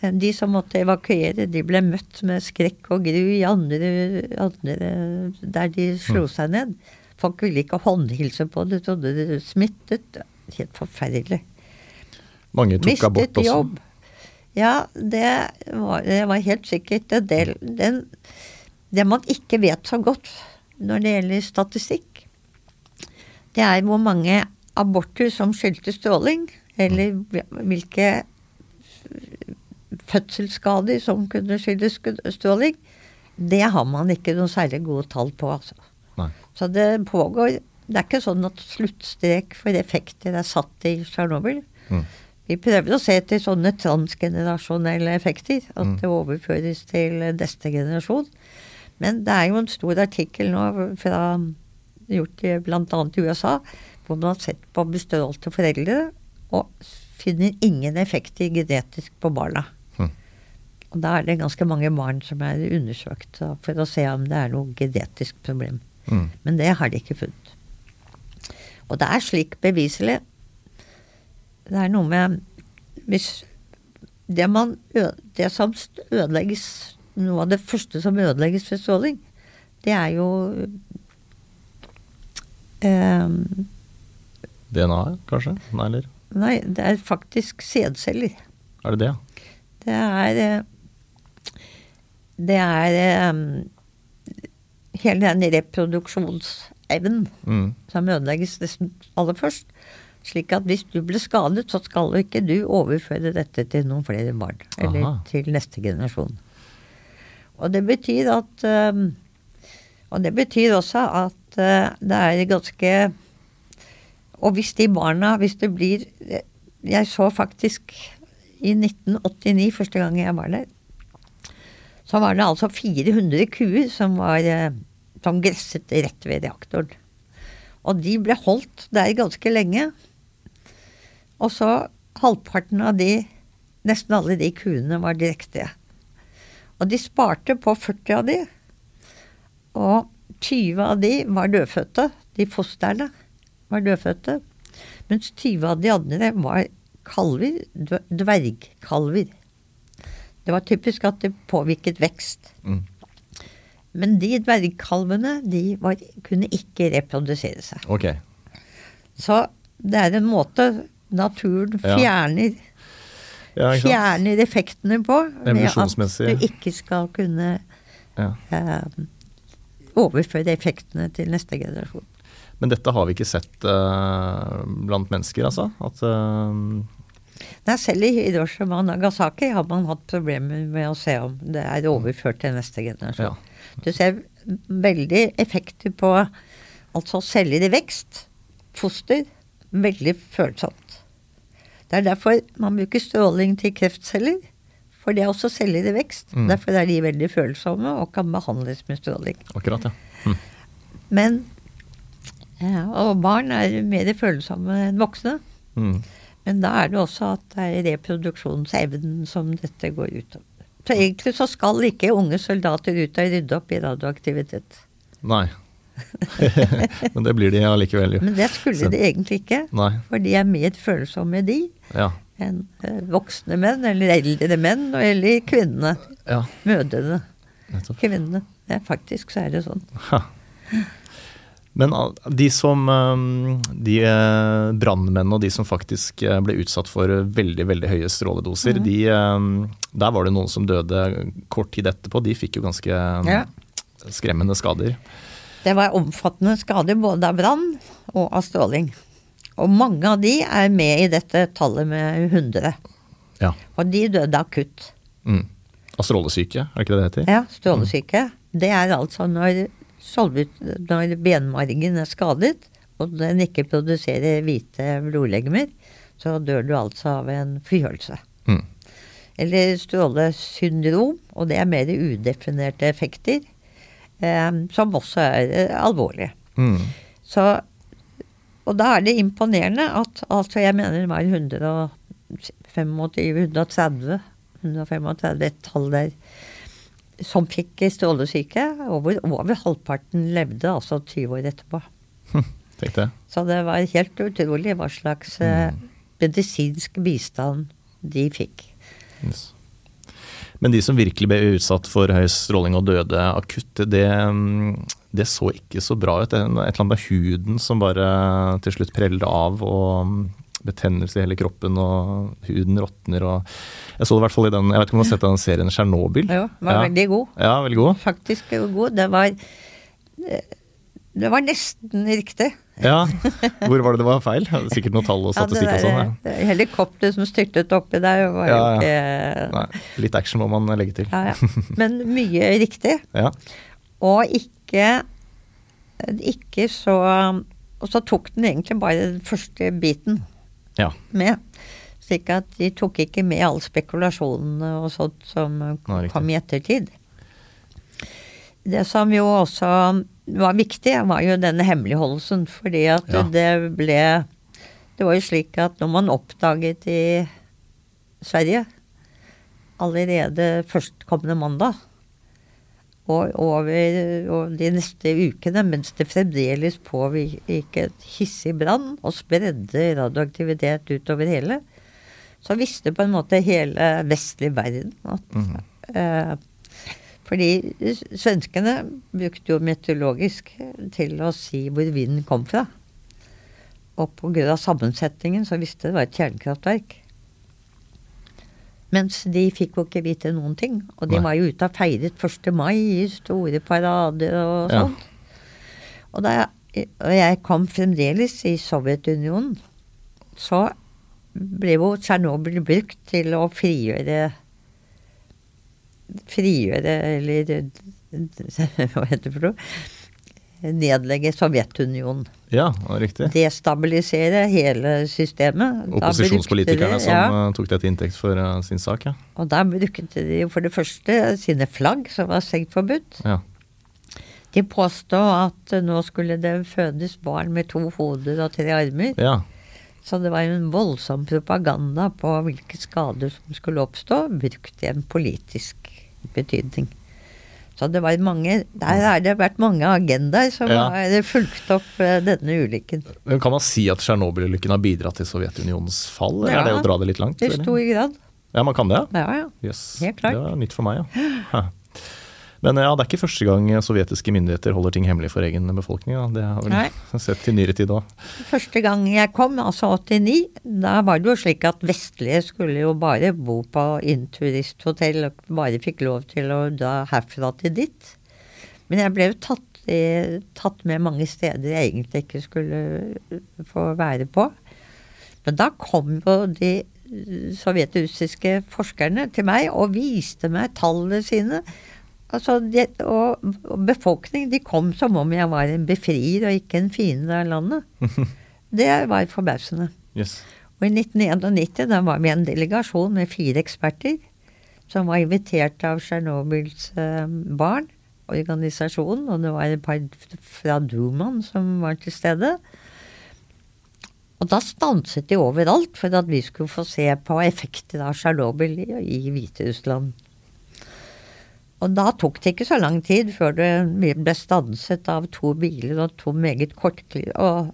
Speaker 2: Eh, De som måtte evakuere, de ble møtt med skrekk og gru i andre, andre der de slo seg ned. Folk ville ikke håndhilse på det, trodde det smittet. Helt forferdelig.
Speaker 3: Mange tok abort
Speaker 2: Mistet
Speaker 3: også.
Speaker 2: jobb. Ja, det var, det var helt sikkert en del den, Det man ikke vet så godt når det gjelder statistikk, det er hvor mange aborter som skyldtes stråling, eller hvilke fødselsskader som kunne skyldes stråling. Det har man ikke noe særlig gode tall på, altså.
Speaker 3: Nei.
Speaker 2: Så det pågår Det er ikke sånn at sluttstrek for effekter er satt i Tsjernobyl.
Speaker 3: Mm.
Speaker 2: Vi prøver å se etter sånne transgenerasjonelle effekter, at
Speaker 3: Mm.
Speaker 2: det overføres til neste generasjon. Men det er jo en stor artikkel nå fra gjort bl.a. i USA, hvor man har sett på bestrålte foreldre og finner ingen effekter genetisk på barna.
Speaker 3: Mm.
Speaker 2: Og da er det ganske mange barn som er undersøkt for å se om det er noe genetisk problem.
Speaker 3: Mm.
Speaker 2: Men det har de ikke funnet. Og det er slik beviselig Det er noe med Hvis det, man, det som ødelegges Noe av det første som ødelegges ved stråling, det er jo eh,
Speaker 3: DNA, kanskje? Nei, eller?
Speaker 2: Nei, det er faktisk sædceller.
Speaker 3: Er det det.
Speaker 2: Det er eh, Det er eh, hele den reproduksjonsevnen
Speaker 3: Mm.
Speaker 2: som ødelegges nesten aller først. Slik at hvis du ble skadet, så skal jo ikke du overføre dette til noen flere barn. Eller
Speaker 3: Aha.
Speaker 2: til neste generasjon. Og det betyr at eh, Og det betyr også at eh, det er ganske Og hvis de barna Hvis det blir Jeg så faktisk i 1989, første gang jeg var der, så var det altså 400 kuer som var eh, som gresset rett ved reaktoren. Og de ble holdt der ganske lenge. Og så halvparten av de, nesten alle de kuene, var direkte. Og de sparte på 40 av de. Og 20 av de var dødfødte. De fosterne var dødfødte. Mens 20 av de andre var kalver, dvergkalver. Det var typisk at det påvirket vekst.
Speaker 3: Mm.
Speaker 2: Men de dvergkalvene, de var, kunne ikke reprodusere seg.
Speaker 3: Okay.
Speaker 2: Så det er en måte naturen fjerner,
Speaker 3: Ja,
Speaker 2: fjerner effektene på.
Speaker 3: Med
Speaker 2: at du ikke skal kunne
Speaker 3: Ja.
Speaker 2: eh, overføre effektene til neste generasjon.
Speaker 3: Men dette har vi ikke sett eh, blant mennesker, altså? At eh,
Speaker 2: Nei, selv i Hiroshima og Nagasaki har man hatt problemer med å se om det er overført til neste generasjon.
Speaker 3: Ja.
Speaker 2: Du ser veldig effekter på altså celler i vekst, foster, veldig følsomt. Det er derfor man bruker stråling til kreftceller, for det er også celler i vekst.
Speaker 3: Mm.
Speaker 2: Derfor er de veldig følsomme og kan behandles med stråling.
Speaker 3: Akkurat, ja. Mm.
Speaker 2: Men ja, Og barn er mer følsomme enn voksne.
Speaker 3: Mm.
Speaker 2: Men da er det også at det er reproduksjonsevnen som dette går ut over. Så egentlig så skal ikke unge soldater ut og rydde opp i radioaktivitet.
Speaker 3: Nei. Men det blir de allikevel, jo.
Speaker 2: Men det skulle
Speaker 3: Så-
Speaker 2: de egentlig ikke.
Speaker 3: Nei.
Speaker 2: For de er mer følsomme, de,
Speaker 3: Ja.
Speaker 2: enn eh, voksne menn, eller eldre menn, eller kvinnene.
Speaker 3: ja.
Speaker 2: Mødrene.
Speaker 3: Nettopp.
Speaker 2: Kvinnene. Ja, faktisk så er det sånn.
Speaker 3: Ha. Men de som eh, De eh, brannmennene og de som faktisk eh, ble utsatt for veldig veldig høye stråledoser,
Speaker 2: mm.
Speaker 3: de, eh, der var det noen som døde kort tid etterpå. De fikk jo ganske
Speaker 2: Ja.
Speaker 3: skremmende skader.
Speaker 2: Det var omfattende skader både av brann og av stråling. Og mange av de er med i dette tallet med 100.
Speaker 3: Ja.
Speaker 2: Og de døde akutt.
Speaker 3: Mm. Av strålesyke, er det ikke det det heter?
Speaker 2: Ja, strålesyke. Det er altså når, når benmargen er skadet, og den ikke produserer hvite blodlegemer, så dør du altså av en forkjølelse.
Speaker 3: Mm.
Speaker 2: Eller strålesyndrom, og det er mer udefinerte effekter, som også er eh, alvorlige.
Speaker 3: Mm.
Speaker 2: Så, og da er det imponerende at altså jeg mener det var 125-130 135 et tall der som fikk strålesyke. Over, over halvparten levde altså 20 år etterpå.
Speaker 3: Tenk det.
Speaker 2: Så det var helt utrolig hva slags mm. medisinsk bistand de fikk.
Speaker 3: Yes. Men de som virkelig ble utsatt for høy stråling og døde akutt, det, det så ikke så bra ut. Et eller annet med huden som bare til slutt preller av, og mm, betennelse i hele kroppen, og huden råtner og Jeg så det i hvert fall i den Jeg vet ikke om du har sett den serien Tsjernobyl?
Speaker 2: Jo, var
Speaker 3: Ja.
Speaker 2: veldig god.
Speaker 3: Ja, veldig god.
Speaker 2: Faktisk god. Det var Det var nesten riktig.
Speaker 3: Ja. Hvor var det det var feil? Sikkert noe tall og statistikk
Speaker 2: ja,
Speaker 3: og sånn.
Speaker 2: der, Helikopter som styrtet oppi der, var jo
Speaker 3: Ja, ja.
Speaker 2: ikke
Speaker 3: Nei, litt action må man legge til.
Speaker 2: ja, ja. Men mye riktig.
Speaker 3: Ja.
Speaker 2: Og ikke Ikke så Og så tok den egentlig bare den første biten
Speaker 3: ja.
Speaker 2: med. Slik at de tok ikke med all spekulasjonene og sånt som
Speaker 3: Nei,
Speaker 2: kom i ettertid. Det som jo også var viktig, var jo denne hemmeligholdelsen. Fordi at
Speaker 3: Ja.
Speaker 2: det ble Det var jo slik at når man oppdaget i Sverige allerede førstkommende mandag og over og de neste ukene, mens det fremdeles pågikk et hissig brann og spredde radioaktivitet utover hele, så visste på en måte hele vestlig verden at
Speaker 3: Mhm.
Speaker 2: eh, Fordi svenskene brukte jo meteorologisk til å si hvor vinden kom fra. Og på grunn av sammensetningen så visste det var et kjernekraftverk. Mens de fikk jo ikke vite noen ting. Og de
Speaker 3: Nei.
Speaker 2: var jo ute og feiret 1. mai i store parader og
Speaker 3: Ja.
Speaker 2: sånn. Og da og jeg kom fremdeles i Sovjetunionen, så ble jo Tsjernobyl brukt til å frigjøre Frigjøre, eller hva heter det for noe? Nedlegge Sovjetunionen.
Speaker 3: ja, riktig.
Speaker 2: Destabilisere hele systemet.
Speaker 3: Opposisjonspolitikerne
Speaker 2: de-
Speaker 3: som
Speaker 2: ja.
Speaker 3: eh, tok det til inntekt for eh, sin sak, ja.
Speaker 2: Og da brukte de for det første sine flagg, som var strengt forbudt.
Speaker 3: ja.
Speaker 2: De påstod at nå skulle det fødes barn med to hoder og tre armer.
Speaker 3: Ja.
Speaker 2: Så det var jo en voldsom propaganda på hvilke skader som skulle oppstå, brukt i en politisk betydning. Så det var mange Der har det vært mange agendaer som
Speaker 3: Ja.
Speaker 2: har fulgt opp eh, denne ulykken.
Speaker 3: Men Kan man si at Tsjernobyl-ulykken har bidratt til Sovjetunionens fall?
Speaker 2: Ja.
Speaker 3: er det å dra det litt langt?
Speaker 2: I stor grad.
Speaker 3: Ja, man kan det?
Speaker 2: Ja, ja.
Speaker 3: Yes.
Speaker 2: Helt klart.
Speaker 3: Det var nytt for meg, ja. Hæ. Men ja, det er ikke første gang sovjetiske myndigheter holder ting hemmelig for egen befolkning. Da. Det har vel
Speaker 2: Nei.
Speaker 3: sett til nyere tid òg.
Speaker 2: Første gang jeg kom, altså 89, da var det jo slik at vestlige skulle jo bare bo på innturisthotell og bare fikk lov til å dra herfra til dit. Men jeg ble jo tatt, tatt med mange steder jeg egentlig ikke skulle få være på. Men da kom jo de sovjetrussiske forskerne til meg og viste meg tallene sine. Altså, det, og, og befolkningen, de kom som om jeg var en befrier og ikke en fiende av landet. Det var forbausende.
Speaker 3: Yes.
Speaker 2: Og i 1991 da var vi en delegasjon med fire eksperter som var invitert av Tsjernobyls eh, barn, organisasjonen, og det var et par fra Duman som var til stede. Og da stanset de overalt for at vi skulle få se på effekter av Tsjernobyl i, i Hviterussland. Og da tok det ikke så lang tid før det ble stanset av to biler og to meget kortklippede Og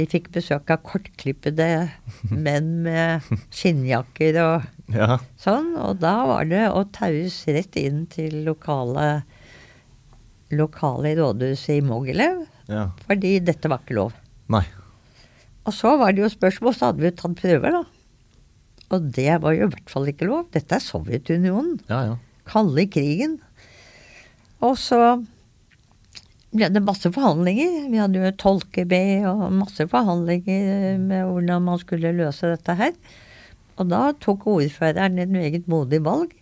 Speaker 2: vi fikk besøk av kortklippede menn med skinnjakker og
Speaker 3: Ja.
Speaker 2: sånn. Og da var det å taues rett inn til lokale lokale rådhuset i Mogilev,
Speaker 3: ja.
Speaker 2: fordi dette var ikke lov.
Speaker 3: Nei.
Speaker 2: Og så var det jo spørsmål, så hadde vi jo tatt prøver, da. Og det var jo i hvert fall ikke lov. Dette er Sovjetunionen.
Speaker 3: Ja, ja.
Speaker 2: Kalde krigen. Og så ble det masse forhandlinger. Vi hadde jo tolke-B og masse forhandlinger med hvordan man skulle løse dette her. Og da tok ordføreren et meget modig valg.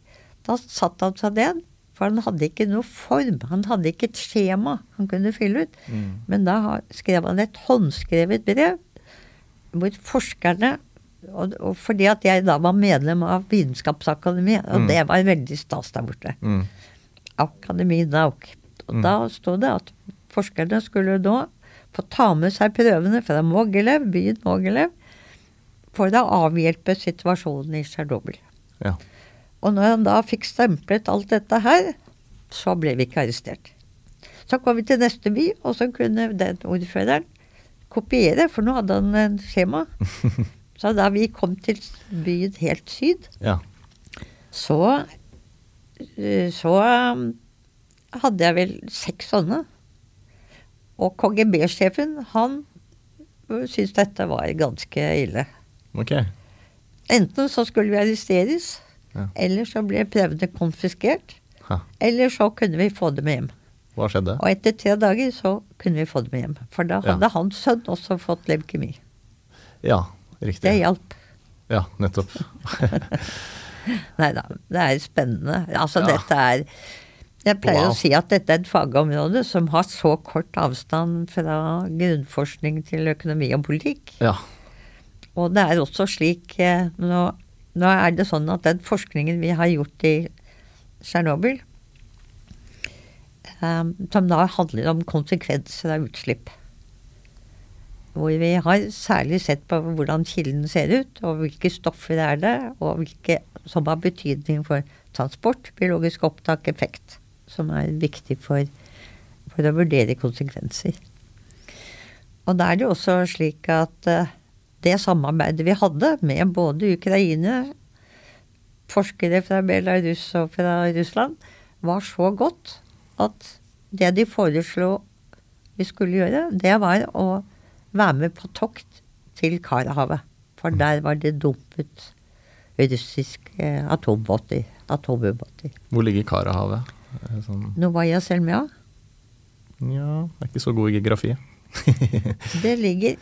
Speaker 2: Da satte han seg ned, for han hadde ikke noe form. Han hadde ikke et skjema han kunne fylle ut.
Speaker 3: Mm.
Speaker 2: Men da skrev han et håndskrevet brev hvor forskerne og, og fordi at jeg da var medlem av Vitenskapsakademiet, og
Speaker 3: Mm.
Speaker 2: det var veldig stas der borte.
Speaker 3: Mm.
Speaker 2: Akademi Nauk. Og
Speaker 3: Mm.
Speaker 2: da sto det at forskerne skulle nå få ta med seg prøvene fra Mogilev, byen Mogilev, for å avhjelpe situasjonen i Tsjernobyl.
Speaker 3: Ja.
Speaker 2: Og når han da fikk stemplet alt dette her, så ble vi ikke arrestert. Så kom vi til neste by, og så kunne den ordføreren kopiere, for nå hadde han en skjema. Så da vi kom til byen helt syd,
Speaker 3: ja.
Speaker 2: så eh, så um, hadde jeg vel seks sånne. Og KGB-sjefen, han øh, syntes dette var ganske ille.
Speaker 3: Ok.
Speaker 2: Enten så skulle vi arresteres,
Speaker 3: Ja.
Speaker 2: eller så ble prøvene konfiskert.
Speaker 3: Ha.
Speaker 2: Eller så kunne vi få dem hjem.
Speaker 3: Hva skjedde?
Speaker 2: Og etter tre dager så kunne vi få dem hjem. For da
Speaker 3: Ja.
Speaker 2: hadde hans sønn også fått leukemi.
Speaker 3: Ja, riktig.
Speaker 2: Det hjalp.
Speaker 3: Ja, nettopp.
Speaker 2: Nei da, det er spennende. Altså
Speaker 3: Ja.
Speaker 2: dette er Jeg pleier
Speaker 3: Wow.
Speaker 2: å si at dette er et fagområde som har så kort avstand fra grunnforskning til økonomi og politikk.
Speaker 3: Ja.
Speaker 2: Og det er også slik eh, nå, nå er det sånn at den forskningen vi har gjort i Tsjernobyl, um, som da handler om konsekvenser av utslipp hvor vi har særlig sett på hvordan kilden ser ut, og hvilke stoffer er det, og hvilke som har betydning for transport, biologisk opptak, effekt, som er viktig for, for å vurdere konsekvenser. Og da er det jo også slik at eh, det samarbeidet vi hadde med både Ukraina, forskere fra Belarus og fra Russland, var så godt at det de foreslo vi skulle gjøre, det var å være med på tokt til Karahavet. For der var det dumpet russiske atombåter, atomubåter.
Speaker 3: Hvor ligger Karahavet? Sånn,
Speaker 2: Novaja Selmia,
Speaker 3: ja, jeg er ikke så god i geografi.
Speaker 2: det ligger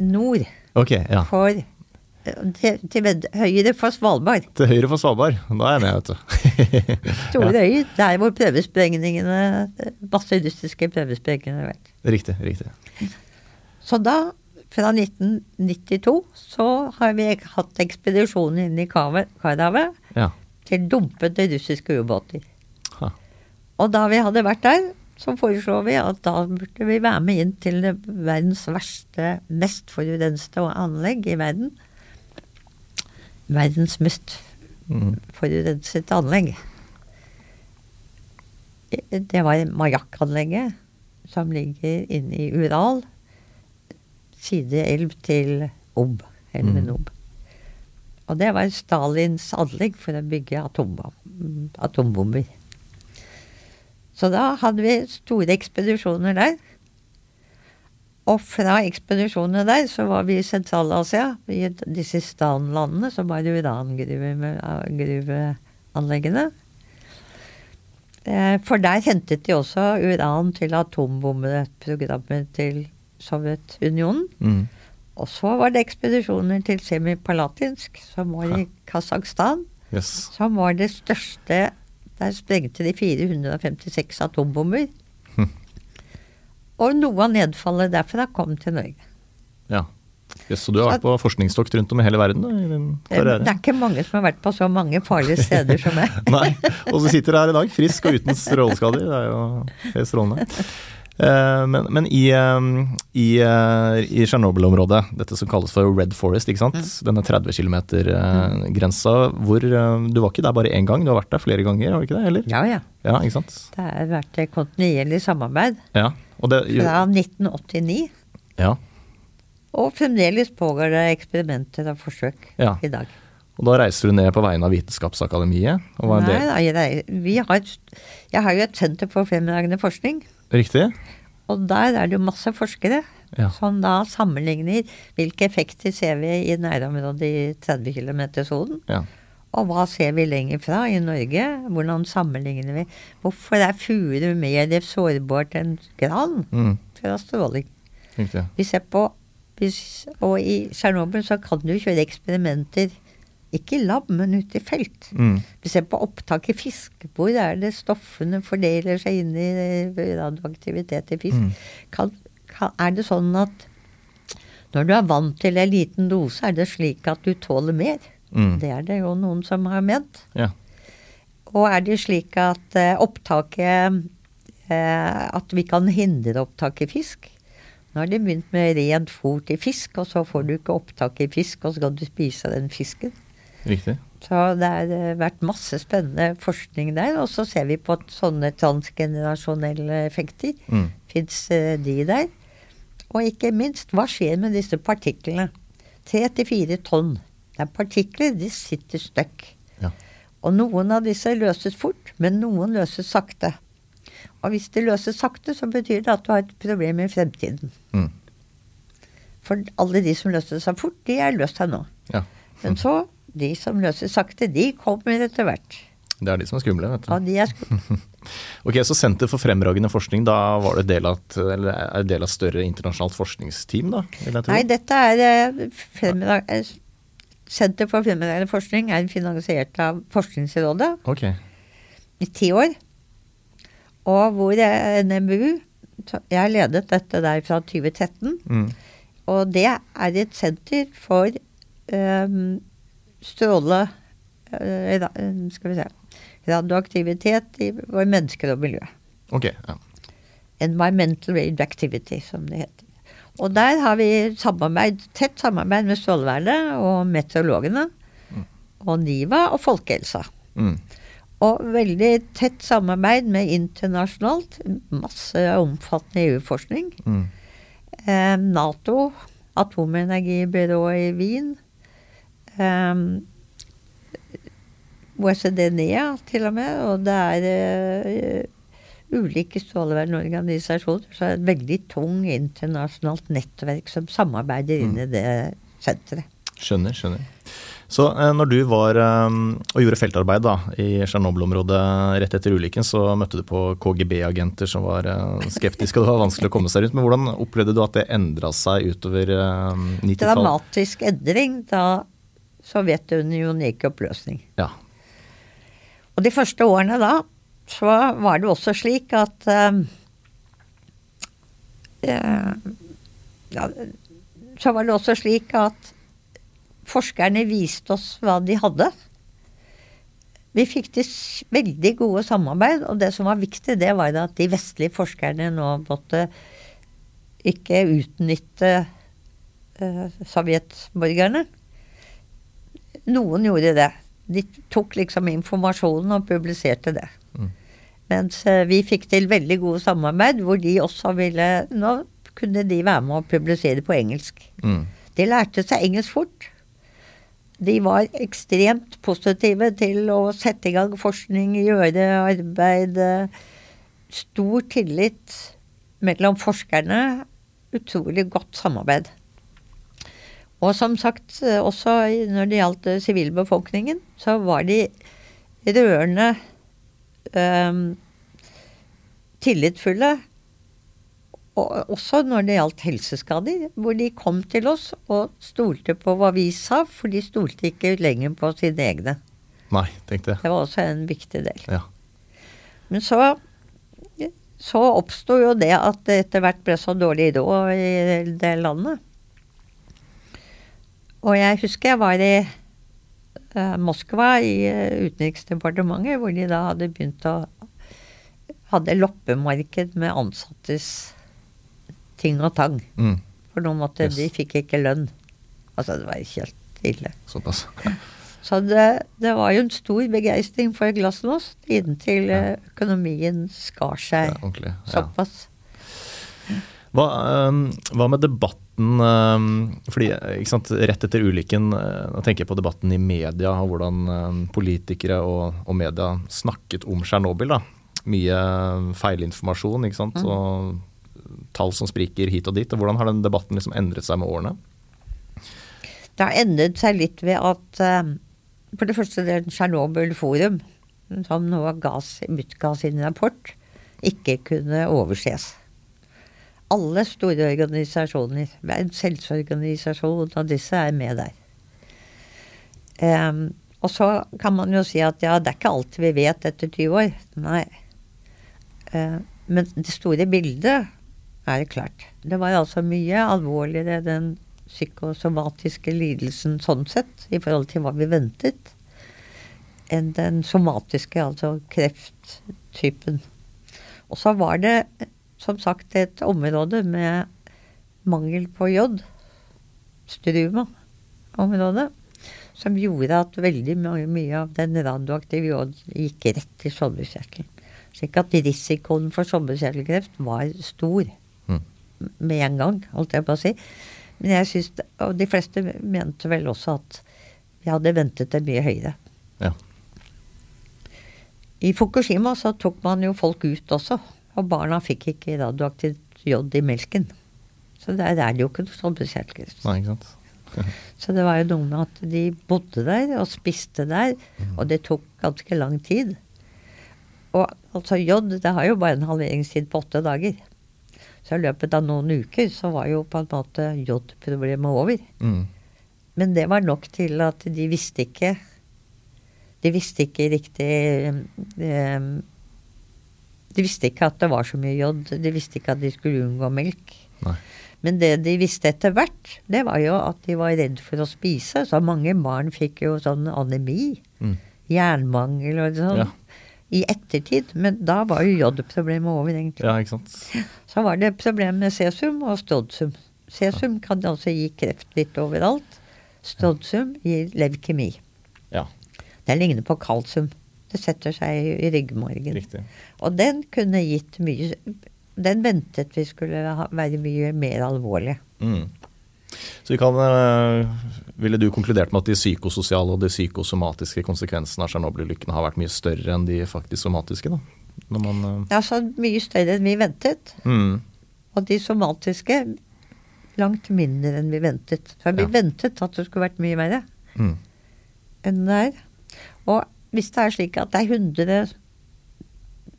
Speaker 2: nord
Speaker 3: Ok, ja.
Speaker 2: for til, til høyre for Svalbard.
Speaker 3: Til høyre for Svalbard. Da er jeg med, vet du.
Speaker 2: Store øyer. Der hvor prøvesprengningene Masse russiske prøvesprengninger har vært.
Speaker 3: Riktig, riktig.
Speaker 2: Så da, fra 1992, så har vi hatt ekspedisjoner inn i Karahavet
Speaker 3: Ja.
Speaker 2: til dumpede russiske ubåter.
Speaker 3: Ha.
Speaker 2: Og da vi hadde vært der, så foreslo vi at da burde vi være med inn til det verdens verste, mest forurensede anlegg i verden. Verdens mest
Speaker 3: Mm.
Speaker 2: forurenset anlegg. Det var Mayak-anlegget, som ligger inne i Ural, sideelv til Ob, elven
Speaker 3: Mm.
Speaker 2: Ob. Og det var Stalins anlegg for å bygge atombom- atombomber. Så da hadde vi store ekspedisjoner der. Og fra ekspedisjonene der så var vi i Sentral-Asia, i disse Stan-landene, som var urangruveanleggene. Eh, For der hentet de også uran til atombombeprogrammet til Sovjetunionen.
Speaker 3: Mm.
Speaker 2: Og så var det ekspedisjoner til Semipalatinsk, som var i Kasakhstan.
Speaker 3: Yes.
Speaker 2: Som var det største Der sprengte de 456 atombomber.
Speaker 3: Hm.
Speaker 2: Og noe av nedfallet derfra kom til Norge.
Speaker 3: Ja. Yes, så du har vært på forskningstokt rundt om i hele verden da, i
Speaker 2: det er ikke mange som har vært på så mange farlige steder som meg.
Speaker 3: Nei. Og så sitter du her i dag, frisk og uten stråleskader. Det er jo helt strålende. Eh, Men, men i, i, eh, i Tsjernobyl-området, dette som kalles for Red Forest, ikke sant? denne 30 km-grensa, hvor eh, Du var ikke der bare én gang, du har vært der flere ganger, har du ikke det? Eller?
Speaker 2: Ja, ja.
Speaker 3: Ja, ikke sant?
Speaker 2: Det har vært kontinuerlig samarbeid
Speaker 3: Ja. Og, det,
Speaker 2: fra 1989.
Speaker 3: ja,
Speaker 2: Og fremdeles pågår det eksperimenter og forsøk
Speaker 3: Ja.
Speaker 2: i dag.
Speaker 3: og da reiser du ned på vegne av Vitenskapsakademiet?
Speaker 2: Nei, da, jeg, vi har, jeg har jo et senter for fremragende forskning.
Speaker 3: Riktig?
Speaker 2: Og der er det jo masse forskere
Speaker 3: Ja.
Speaker 2: som da sammenligner hvilke effekter ser vi i nærområdet i 30 km-sonen.
Speaker 3: Ja.
Speaker 2: Og hva ser vi lenger fra i Norge? Hvordan sammenligner vi? Hvorfor er furu mer sårbart enn gran
Speaker 3: Mm,
Speaker 2: fra stråling?
Speaker 3: riktig.
Speaker 2: Vi ser på Og i Tsjernobyl så kan du kjøre eksperimenter, ikke i lab, men ute i felt.
Speaker 3: Mm,
Speaker 2: Vi ser på opptak i fisk. Hvor er det stoffene fordeler seg inn i radioaktivitet i fisk?
Speaker 3: Mm.
Speaker 2: Kan, kan, er det sånn at når du er vant til en liten dose, er det slik at du tåler mer?
Speaker 3: mm,
Speaker 2: Det er det jo noen som har ment.
Speaker 3: ja.
Speaker 2: Og er det slik at eh, opptaket eh, At vi kan hindre opptak i fisk? Nå har de begynt med rent fôr til fisk, og så får du ikke opptak i fisk, og så skal du spise den fisken.
Speaker 3: Riktig.
Speaker 2: Så det har eh, vært masse spennende forskning der. Og så ser vi på sånne transgenerasjonelle effekter.
Speaker 3: Mm.
Speaker 2: Fins de der? Og ikke minst, hva skjer med disse partiklene? Tre til fire tonn. Det er partikler, de sitter støkk.
Speaker 3: Ja.
Speaker 2: Og noen av disse løses fort, men noen løses sakte. Og hvis de løses sakte, så betyr det at du har et problem i fremtiden.
Speaker 3: Mm.
Speaker 2: For alle de som løste seg fort, de er løst seg nå.
Speaker 3: Ja.
Speaker 2: Men så, de som løser sakte, de kommer etter hvert.
Speaker 3: Det er de som er skumle, vet du.
Speaker 2: Ja, de er skumle.
Speaker 3: Ok, Så Senter for fremragende forskning, da var det del av, et- eller er del av et større internasjonalt forskningsteam, da?
Speaker 2: Nei, dette er eh, eh, Senter for fremragende forskning er finansiert av Forskningsrådet
Speaker 3: okay.
Speaker 2: i ti år. Og hvor NMBU Jeg ledet dette der fra 2013.
Speaker 3: Mm.
Speaker 2: Og det er et senter for um, stråle eh, eh, Skal vi se Radioaktivitet i våre mennesker og miljø.
Speaker 3: Ok, ja.
Speaker 2: Environmental radioactivity, som det heter. Og der har vi samarbeid, tett samarbeid med Strålevernet og meteorologene. Og NIVA og Folkehelsa.
Speaker 3: Mm.
Speaker 2: Og veldig tett samarbeid med internasjonalt. Masse omfattende EU-forskning.
Speaker 3: Mm.
Speaker 2: Eh, Nato, atomenergibyrået i Wien. Eh, OECD-NEA til og med. Og det er uh, ulike strålevernorganisasjoner. Så er det et veldig tung internasjonalt nettverk som samarbeider inn i det senteret.
Speaker 3: Skjønner, skjønner. Så eh, når du var eh, og gjorde feltarbeid da, i Tsjernobyl-området rett etter ulykken, så møtte du på KGB-agenter som var eh, skeptiske, og det var vanskelig å komme seg rundt. Men hvordan opplevde du at det endra seg utover eh, 90-tallet?
Speaker 2: Dramatisk endring da Sovjetunionen gikk i oppløsning.
Speaker 3: Ja.
Speaker 2: Og de første årene da, så var det også slik at eh, eh, ja, Så var det også slik at forskerne viste oss hva de hadde. Vi fikk til veldig gode samarbeid, og det som var viktig, det var at de vestlige forskerne nå måtte ikke utnytte uh, sovjetborgerne. Noen gjorde det. De tok liksom informasjonen og publiserte det.
Speaker 3: Mm.
Speaker 2: Mens eh, vi fikk til veldig gode samarbeid hvor de også ville Nå kunne de være med å publisere på engelsk.
Speaker 3: Mm.
Speaker 2: De lærte seg engelsk fort. De var ekstremt positive til å sette i gang forskning, gjøre arbeid. eh, Stor tillit mellom forskerne. Utrolig godt samarbeid. Og som sagt, eh, også når det gjaldt eh, sivilbefolkningen, så var de rørende um, tillitsfulle. Og også når det gjaldt helseskader, hvor de kom til oss og stolte på hva vi sa, for de stolte ikke lenger på sine egne.
Speaker 3: Nei, tenkte jeg.
Speaker 2: Det var også en viktig del.
Speaker 3: Ja.
Speaker 2: Men så, så oppsto jo det at det etter hvert ble så dårlig råd i det landet. Og jeg husker jeg var i uh, Moskva, i uh, Utenriksdepartementet, hvor de da hadde begynt å Hadde loppemarked med ansattes ting og tang.
Speaker 3: Mm.
Speaker 2: For nå måtte
Speaker 3: Yes.
Speaker 2: de fikk ikke lønn. Altså, det var helt ille.
Speaker 3: Såpass.
Speaker 2: Så det, det var jo en stor begeistring for glasnost inntil
Speaker 3: Ja.
Speaker 2: eh, økonomien skar
Speaker 3: Ja,
Speaker 2: seg
Speaker 3: ordentlig. Ja.
Speaker 2: såpass.
Speaker 3: Hva, øhm, hva med debatten øhm, fordi, sant, Rett etter ulykken, øh, nå tenker jeg på debatten i media og hvordan øhm, politikere og, og media snakket om Tsjernobyl. Mye feilinformasjon ikke sant? og tall som spriker hit og dit. og Hvordan har den debatten liksom endret seg med årene?
Speaker 2: Det har endret seg litt ved at eh, for det første det er Tsjernobyl Forum, som nå ga, utga sin rapport, ikke kunne overses. Alle store organisasjoner, Verdens helseorganisasjon og disse er med der. Um, og så kan man jo si at ja, det er ikke alt vi vet etter 20 år. Nei. Uh, men det store bildet er det klart. Det var altså mye alvorligere den psykosomatiske lidelsen sånn sett, i forhold til hva vi ventet, enn den somatiske, altså krefttypen. Og så var det som sagt et område med mangel på jod, Struma-området, som gjorde at veldig mye, av den radioaktive jod gikk rett i skjoldbruskkjertelen. Slik at risikoen for skjoldbruskkjertelkreft var stor
Speaker 3: Mm.
Speaker 2: med en gang, holdt jeg på å si. Men jeg synes, Og de fleste mente vel også at vi hadde ventet det mye høyere.
Speaker 3: Ja.
Speaker 2: I Fukushima så tok man jo folk ut også, og barna fikk ikke radioaktivt jod i melken. Så der er det jo ikke noe skjoldbruskkjertelkreft.
Speaker 3: Nei, ikke sant.
Speaker 2: Så det var jo noe med at de bodde der og spiste der, og det tok ganske lang tid. Og altså jod, det har jo bare en halveringstid på åtte dager. Så i løpet av noen uker så var jo på en måte jodproblemet over.
Speaker 3: Mm.
Speaker 2: Men det var nok til at de visste ikke De visste ikke riktig eh, De visste ikke at det var så mye jod. De visste ikke at de skulle unngå melk.
Speaker 3: Nei.
Speaker 2: Men det de visste etter hvert, det var jo at de var redd for å spise. Så mange barn fikk jo sånn anemi,
Speaker 3: Mm.
Speaker 2: jernmangel og sånn.
Speaker 3: Ja.
Speaker 2: I ettertid. Men da var jo jodproblemet over, egentlig.
Speaker 3: Ja, ikke sant.
Speaker 2: Så var det problem med cesium og strontium. Cesium kan altså gi kreft litt overalt. Strontium gir leukemi.
Speaker 3: Ja,
Speaker 2: Det ligner på kalsium. Det setter seg i ryggmargen.
Speaker 3: riktig.
Speaker 2: Og den kunne gitt mye Den ventet vi skulle ha, være mye mer alvorlig.
Speaker 3: Mm. Så vi kan, eh, Ville du konkludert med at de psykososiale og de psykosomatiske konsekvensene av Tsjernobyl-ulykken har vært mye større enn de faktisk somatiske? da? Man,
Speaker 2: Altså mye større enn vi ventet.
Speaker 3: mm,
Speaker 2: Og de somatiske langt mindre enn vi ventet. For vi
Speaker 3: Ja.
Speaker 2: ventet at det skulle vært mye verre
Speaker 3: mm,
Speaker 2: enn det er. Og hvis det er slik at det er 100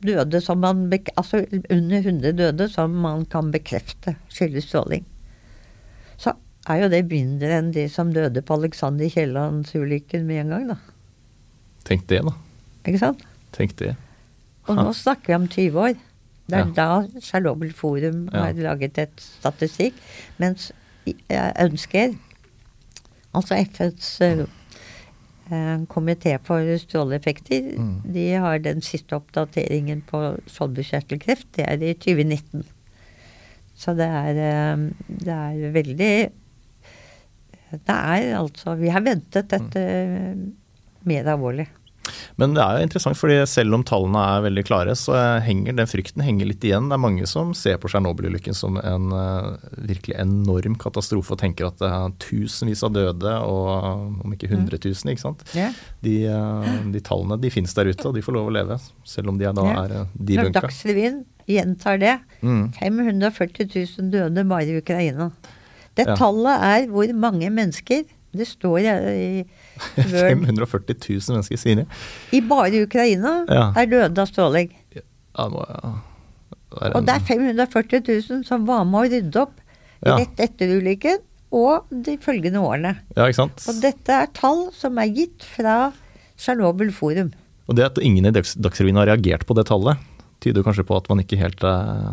Speaker 2: døde som man Altså under 100 døde som man kan bekrefte skyldes stråling, så er jo det mindre enn de som døde på Alexander Kiellands-ulykken med en gang, da.
Speaker 3: Tenk det, da.
Speaker 2: Ikke sant?
Speaker 3: Tenk det.
Speaker 2: Og nå snakker vi om 20 år. Det er
Speaker 3: Ja.
Speaker 2: da Tsjernobyl Forum
Speaker 3: Ja.
Speaker 2: har laget et statistikk. Mens jeg ønsker Altså FNs eh, komité for stråleeffekter,
Speaker 3: Mm.
Speaker 2: de har den siste oppdateringen på skjoldbruskkjertelkreft. Det er i 2019. Så det er, eh, det er veldig Det er altså Vi har ventet dette eh, mer alvorlig.
Speaker 3: Men det er jo interessant, fordi selv om tallene er veldig klare, så henger den frykten henger litt igjen. Det er mange som ser på Tsjernobyl-ulykken som en eh, virkelig enorm katastrofe og tenker at det er tusenvis av døde, og om ikke hundretusen, ikke sant.
Speaker 2: Yeah.
Speaker 3: De, eh, de tallene de finnes der ute, og de får lov å leve, selv om de er da
Speaker 2: yeah.
Speaker 3: er eh,
Speaker 2: Når
Speaker 3: debunka.
Speaker 2: Dagsrevyen gjentar det.
Speaker 3: Mm.
Speaker 2: 540 000 døde bare i Ukraina. Det
Speaker 3: Ja.
Speaker 2: tallet er hvor mange mennesker Det står i, i
Speaker 3: 540 000 mennesker, sier de.
Speaker 2: I bare Ukraina
Speaker 3: Ja.
Speaker 2: er døde av stråling.
Speaker 3: Ja, må ja. være
Speaker 2: Og det er 540 000 som var med å rydde opp rett etter ulykken og de følgende årene.
Speaker 3: Ja, ikke sant.
Speaker 2: Og dette er tall som er gitt fra Tsjernobyl Forum.
Speaker 3: Og det at ingen i Dagsrevyen har reagert på det tallet, tyder kanskje på at man ikke helt eh,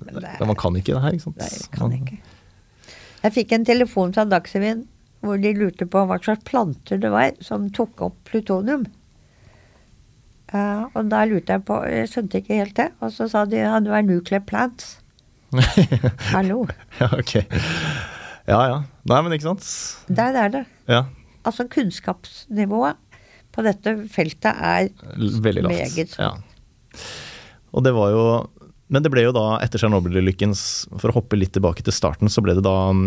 Speaker 2: det er-
Speaker 3: Man kan ikke det her, ikke sant.
Speaker 2: Nei, kan
Speaker 3: Man-
Speaker 2: ikke. Jeg fikk en telefon fra Dagsrevyen hvor de lurte på hva slags planter det var som tok opp plutonium. Uh, og da lurte jeg på Jeg skjønte ikke helt det. Og så sa de ja, det var nuclear plants. Hallo.
Speaker 3: ja, ok. Ja ja. Nei, men ikke sant.
Speaker 2: Der er det.
Speaker 3: Ja.
Speaker 2: Altså kunnskapsnivået på dette feltet er
Speaker 3: Veldig lavt. Ja. Og det var jo Men det ble jo da, etter Tsjernobyl-ulykken, for å hoppe litt tilbake til starten, så ble det da mm,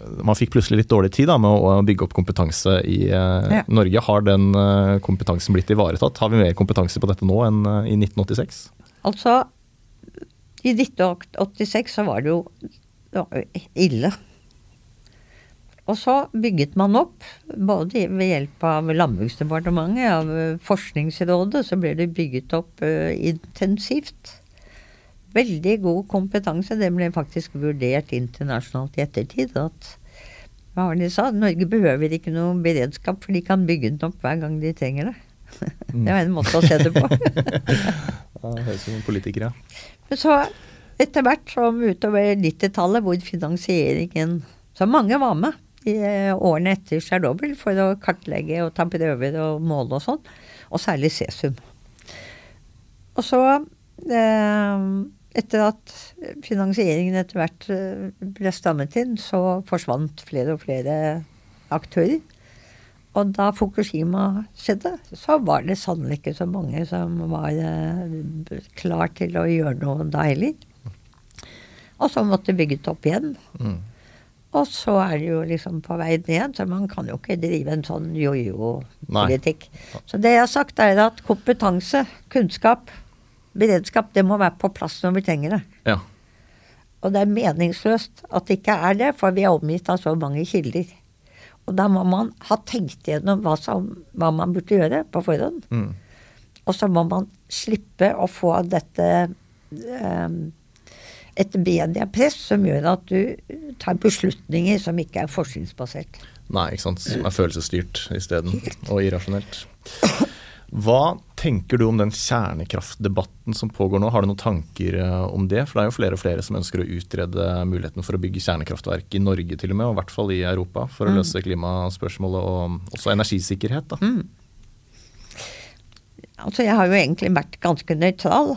Speaker 3: man fikk plutselig litt dårlig tid da, med å bygge opp kompetanse i eh,
Speaker 2: Ja.
Speaker 3: Norge. Har den eh, kompetansen blitt ivaretatt? Har vi mer kompetanse på dette nå enn eh, i 1986?
Speaker 2: Altså I 1986 så var det jo ja, ille. Og så bygget man opp, både ved hjelp av Landbruksdepartementet, av Forskningsrådet, så ble det bygget opp uh, intensivt. Veldig god kompetanse. Det ble faktisk vurdert internasjonalt i ettertid. at hva var det de sa? Norge behøver ikke noe beredskap, for de kan bygge den opp hver gang de trenger det. Det var en måte å se det på.
Speaker 3: Ja, det høres ut som politikere.
Speaker 2: Men så etter hvert som utover 90-tallet, hvor finansieringen Så mange var med i eh, årene etter Tsjernobyl for å kartlegge og ta prøver og måle og sånn. Og særlig cesium. Og så, eh, etter at finansieringen etter hvert eh, ble strammet inn, så forsvant flere og flere aktører. Og da Fukushima skjedde, så var det sannelig ikke så mange som var eh, klar til å gjøre noe da heller. Og så måtte bygget opp igjen.
Speaker 3: Mm.
Speaker 2: Og så er det jo liksom på vei ned, så man kan jo ikke drive en sånn jojo-politikk. Så det jeg har sagt, er at kompetanse, kunnskap, beredskap, det må være på plass når vi trenger det.
Speaker 3: Ja.
Speaker 2: Og det er meningsløst at det ikke er det, for vi er omgitt av så mange kilder. Og da må man ha tenkt gjennom hva, som, hva man burde gjøre på forhånd.
Speaker 3: Mm.
Speaker 2: Og så må man slippe å få dette um, et mediepress som gjør at du tar beslutninger som ikke er forskningsbasert.
Speaker 3: Nei, ikke sant. Som er følelsesstyrt isteden, og irrasjonelt. Hva tenker du om den kjernekraftdebatten som pågår nå? Har du noen tanker eh, om det? For det er jo flere og flere som ønsker å utrede muligheten for å bygge kjernekraftverk i Norge til og med, og i hvert fall i Europa, for å
Speaker 2: Mm.
Speaker 3: løse klimaspørsmålet og også energisikkerhet. Da.
Speaker 2: Mm. Altså, jeg har jo egentlig vært ganske nøytral.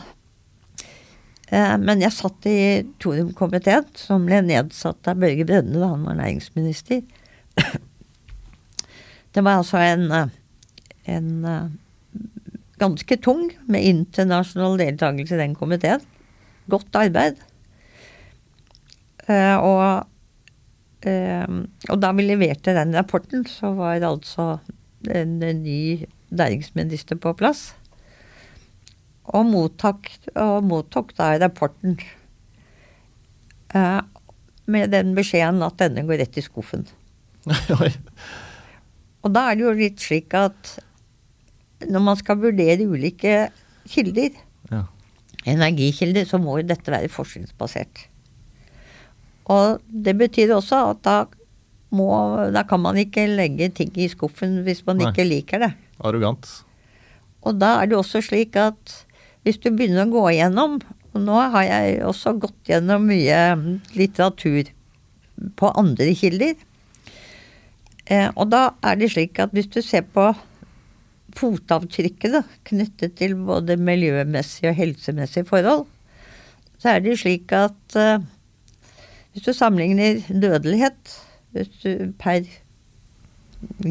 Speaker 2: Eh, men jeg satt i Thorium-komiteen, som ble nedsatt av Børge Brende da han var næringsminister. Det var altså en, eh, en ganske tung med internasjonal deltakelse i den komiteen. Godt arbeid. Eh, og, eh, og da vi leverte den rapporten, så var det altså en, ny næringsminister på plass. Og mottok, og mottok da rapporten eh, med den beskjeden at denne går rett i skuffen. Og da er det jo litt slik at når man skal vurdere ulike kilder,
Speaker 3: ja.
Speaker 2: energikilder, så må jo dette være forskningsbasert. Og det betyr også at da, må, da kan man ikke legge ting i skuffen hvis man
Speaker 3: Nei.
Speaker 2: ikke liker det.
Speaker 3: Arrogant.
Speaker 2: Og da er det også slik at hvis du begynner å gå igjennom Og nå har jeg også gått gjennom mye litteratur på andre kilder. Eh, og da er det slik at hvis du ser på fotavtrykkene knyttet til både miljømessige og helsemessige forhold, så er det slik at uh, hvis du sammenligner dødelighet du per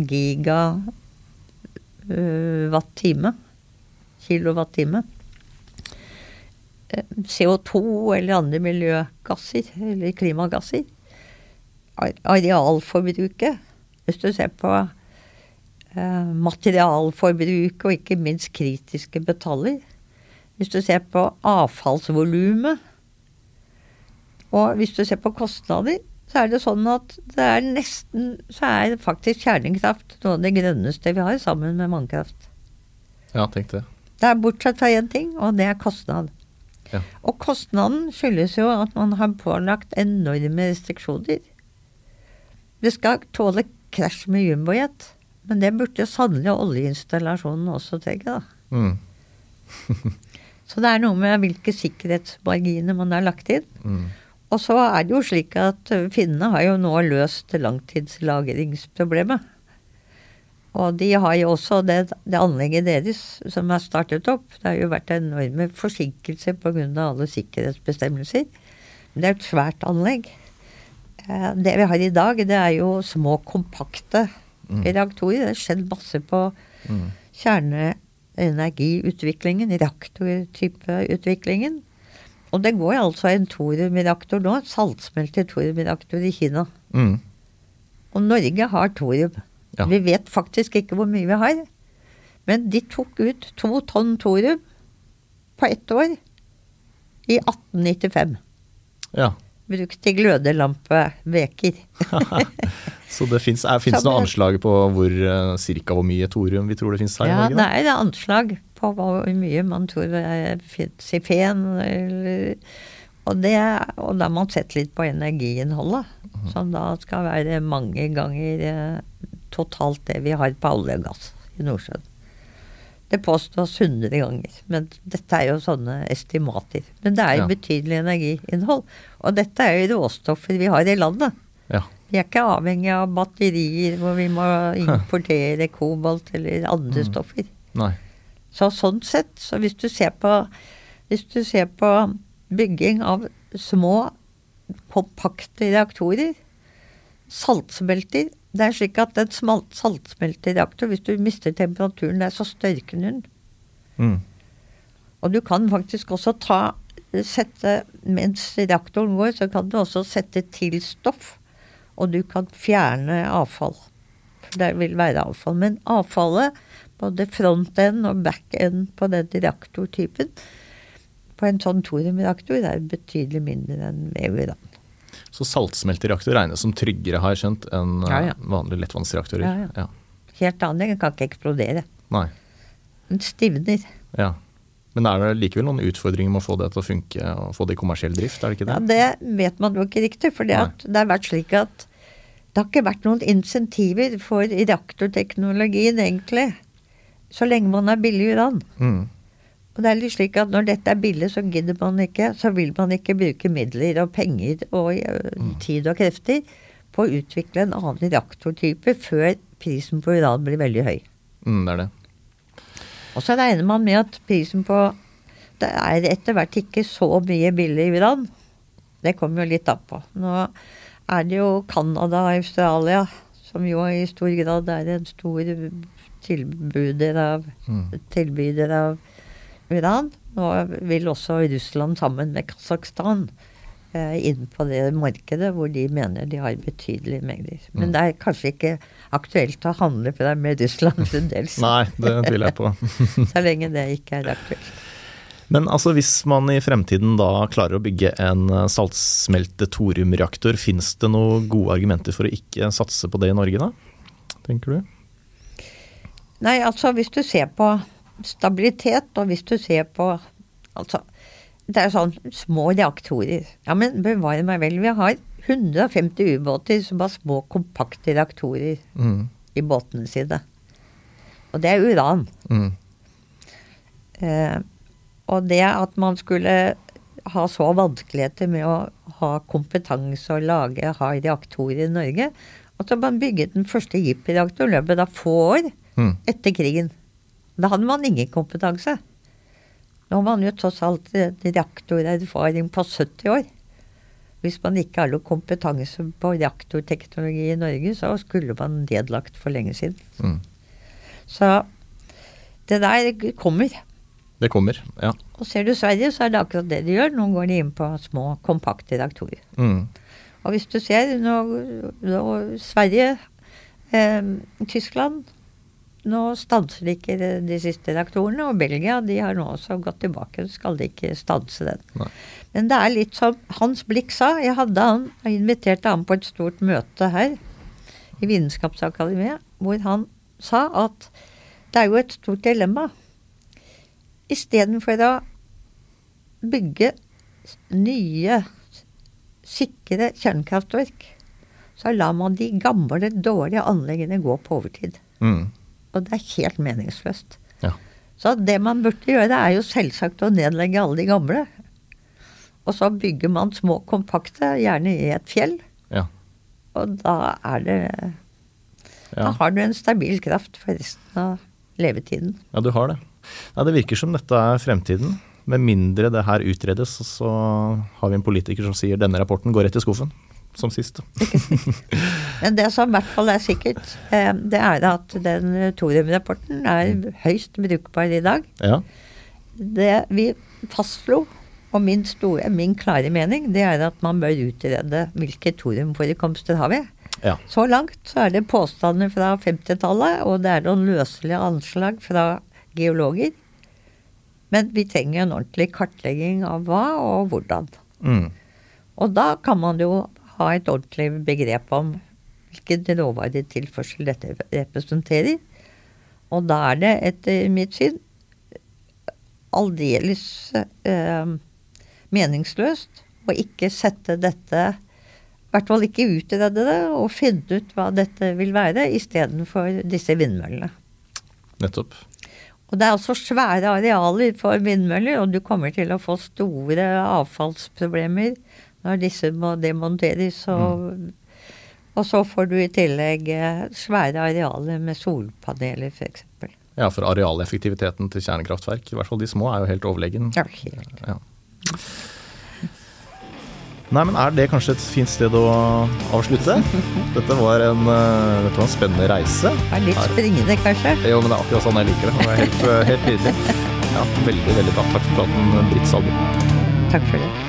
Speaker 2: giga øh, watt-time, kilowatt-time. Eh, CO2 eller andre miljøgasser, eller klimagasser. Arealforbruket. Hvis du ser på eh, materialforbruk og ikke minst kritiske metaller. Hvis du ser på avfallsvolumet. Og hvis du ser på kostnader, så er det sånn at det er nesten Så er faktisk kjernekraft noe av det grønneste vi har, sammen med vannkraft.
Speaker 3: Ja, tenk det.
Speaker 2: Det er bortsett fra én ting, og det er kostnad.
Speaker 3: Ja.
Speaker 2: Og kostnaden skyldes jo at man har pålagt enorme restriksjoner. Det skal tåle krasj med jumbojet, men det burde sannelig oljeinstallasjonen også trenge, da.
Speaker 3: Mm.
Speaker 2: Så det er noe med hvilke sikkerhetsmarginer man har lagt inn.
Speaker 3: Mm.
Speaker 2: Og så er det jo slik at ø, finnene har jo nå løst langtidslagringsproblemet. Og de har jo også det, det anlegget deres som er startet opp. Det har jo vært enorme forsinkelser pga. alle sikkerhetsbestemmelser. Men det er et svært anlegg. Eh, Det vi har i dag, det er jo små, kompakte
Speaker 3: Mm.
Speaker 2: reaktorer. Det har skjedd masse på
Speaker 3: Mm.
Speaker 2: kjerneenergiutviklingen, reaktortypeutviklingen. Og det går altså en thoriumreaktor nå, saltsmeltet thoriumreaktor i Kina.
Speaker 3: Mm.
Speaker 2: Og Norge har thorium.
Speaker 3: Ja.
Speaker 2: Vi vet faktisk ikke hvor mye vi har. Men de tok ut to tonn thorium på ett år i 1895.
Speaker 3: Ja.
Speaker 2: Brukt til glødelampeveker.
Speaker 3: Så det fins
Speaker 2: noe
Speaker 3: anslag på hvor uh, cirka hvor mye thorium vi tror det fins her i
Speaker 2: Ja,
Speaker 3: Norge?
Speaker 2: det er anslag på hvor mye man tror fins i fen. Og, det, og da har man sett litt på energiinnholdet,
Speaker 3: Mhm.
Speaker 2: som da skal være mange ganger eh, totalt det vi har på olje og gass i Nordsjøen. Det påstås 100 ganger, men dette er jo sånne estimater. Men det er jo
Speaker 3: Ja.
Speaker 2: betydelig energiinnhold. Og dette er jo råstoffer vi har i landet.
Speaker 3: Ja.
Speaker 2: Vi er ikke avhengig av batterier hvor vi må importere kobolt eller andre
Speaker 3: Mm.
Speaker 2: stoffer.
Speaker 3: Nei.
Speaker 2: Så sånn sett, så hvis du ser på Hvis du ser på bygging av små, kompakte reaktorer. Saltsmelter. Det er slik at en saltsmeltereaktor, hvis du mister temperaturen der, så størker den.
Speaker 3: Mm.
Speaker 2: Og du kan faktisk også ta sette Mens reaktoren går, så kan du også sette til stoff. Og du kan fjerne avfall. For det vil være avfall. Men avfallet, både front-end og back-end på den reaktortypen, på en sånn thoriumreaktor er betydelig mindre enn ved uran.
Speaker 3: Så saltsmeltereaktor regnes som tryggere, har jeg skjønt, enn
Speaker 2: Ja, ja.
Speaker 3: eh, vanlige lettvannsreaktorer.
Speaker 2: Ja, ja. Helt annerledes, Den kan ikke eksplodere.
Speaker 3: Nei.
Speaker 2: Den stivner.
Speaker 3: Ja. Men er det likevel noen utfordringer med å få det til å funke og få det i kommersiell drift, er det ikke det?
Speaker 2: Ja,
Speaker 3: det?
Speaker 2: Vet man jo ikke riktig. For det det har vært slik at det har ikke vært noen insentiver for reaktorteknologien, egentlig. Så lenge man har billig uran.
Speaker 3: Mm.
Speaker 2: Og det er litt slik at når dette er billig, så gidder man ikke. Så vil man ikke bruke midler og penger og øh, tid og krefter på å utvikle en annen reaktortype før prisen på uran blir veldig høy.
Speaker 3: Mm, det er det.
Speaker 2: Og så regner man med at prisen på Det er etter hvert ikke så mye billig uran. Det kommer jo litt an på. Nå er det jo Canada og Australia som jo i stor grad er en stor tilbyder av,
Speaker 3: Mm.
Speaker 2: tilbyder av uran. Nå vil også Russland sammen med Kasakhstan eh, inn på det markedet hvor de mener de har betydelige mengder. Men
Speaker 3: Mm.
Speaker 2: det er kanskje ikke aktuelt å handle på det med Russland fremdeles.
Speaker 3: Nei, det tviler jeg på.
Speaker 2: Så lenge det ikke er aktuelt.
Speaker 3: Men altså, hvis man i fremtiden da klarer å bygge en eh, saltsmelte thoriumreaktor, fins det noen gode argumenter for å ikke satse på det i Norge, da? Tenker du?
Speaker 2: Nei, altså hvis du ser på stabilitet, og hvis du ser på Altså, det er sånn små reaktorer. Ja, men bevare meg vel, vi har 150 ubåter som har små, kompakte reaktorer
Speaker 3: Mm.
Speaker 2: i båtene sine. Og det er uran.
Speaker 3: Mm.
Speaker 2: Eh, og det at man skulle ha så vanskeligheter med å ha kompetanse og lage, ha reaktorer i Norge Altså man bygget den første JIP-reaktoren i løpet av få år
Speaker 3: Mm.
Speaker 2: etter krigen. Da hadde man ingen kompetanse. Nå har man jo tross alt reaktorerfaring på 70 år. Hvis man ikke har noe kompetanse på reaktorteknologi i Norge, så skulle man nedlagt for lenge siden.
Speaker 3: Mm.
Speaker 2: Så det der kommer.
Speaker 3: Det kommer, ja.
Speaker 2: Og ser du Sverige, så er det akkurat det de gjør. Nå går de inn på små, kompakte reaktorer.
Speaker 3: Mm.
Speaker 2: Og hvis du ser nå, nå Sverige, eh, Tyskland Nå stanser de ikke de, de siste reaktorene. Og Belgia de har nå også gått tilbake. Så skal de ikke stanse den.
Speaker 3: Nei.
Speaker 2: Men det er litt som Hans Blikk sa. Jeg hadde han, jeg inviterte han på et stort møte her i Vitenskapsakademiet, hvor han sa at det er jo et stort dilemma. Istedenfor å bygge nye, sikre kjernekraftverk, så lar man de gamle, dårlige anleggene gå på overtid.
Speaker 3: Mm.
Speaker 2: Og det er helt meningsløst.
Speaker 3: Ja.
Speaker 2: Så det man burde gjøre, er jo selvsagt å nedlegge alle de gamle. Og så bygger man små, kompakte, gjerne i et fjell.
Speaker 3: Ja.
Speaker 2: Og da er det Da har du en stabil kraft for resten av levetiden.
Speaker 3: ja, du har det. Nei, det virker som dette er fremtiden. Med mindre det her utredes, så har vi en politiker som sier denne rapporten går rett i skuffen. Som sist.
Speaker 2: Men det som i hvert fall er sikkert, eh, det er at den thoriumrapporten er høyst brukbar i dag.
Speaker 3: Ja.
Speaker 2: Det vi fastslo, og min, store, min klare mening, det er at man bør utrede hvilke thoriumforekomster har vi.
Speaker 3: ja.
Speaker 2: Så langt så er det påstander fra 50-tallet, og det er noen løselige anslag fra geologer. Men vi trenger en ordentlig kartlegging av hva og hvordan.
Speaker 3: Mm.
Speaker 2: Og da kan man jo ha et ordentlig begrep om hvilken råvaretilførsel dette representerer. Og da er det etter mitt syn aldeles eh, meningsløst å ikke sette dette I hvert fall ikke utrede det og finne ut hva dette vil være, istedenfor disse vindmøllene.
Speaker 3: Nettopp.
Speaker 2: Og det er altså svære arealer for vindmøller, og du kommer til å få store avfallsproblemer når disse må demonteres. Og, og så får du i tillegg eh, svære arealer med solpaneler, f.eks.
Speaker 3: Ja, for arealeffektiviteten til kjernekraftverk, i hvert fall de små, er jo helt overlegen.
Speaker 2: Ja, helt.
Speaker 3: Ja. Nei, men Er det kanskje et fint sted å avslutte? Dette var en, uh, dette var en spennende reise.
Speaker 2: Det er litt springende, kanskje?
Speaker 3: Jo, men det er akkurat sånn jeg liker det. Det er helt, helt nydelig. Ja, veldig, veldig bra. Takk for praten, Britt Salbu.
Speaker 2: Takk for det.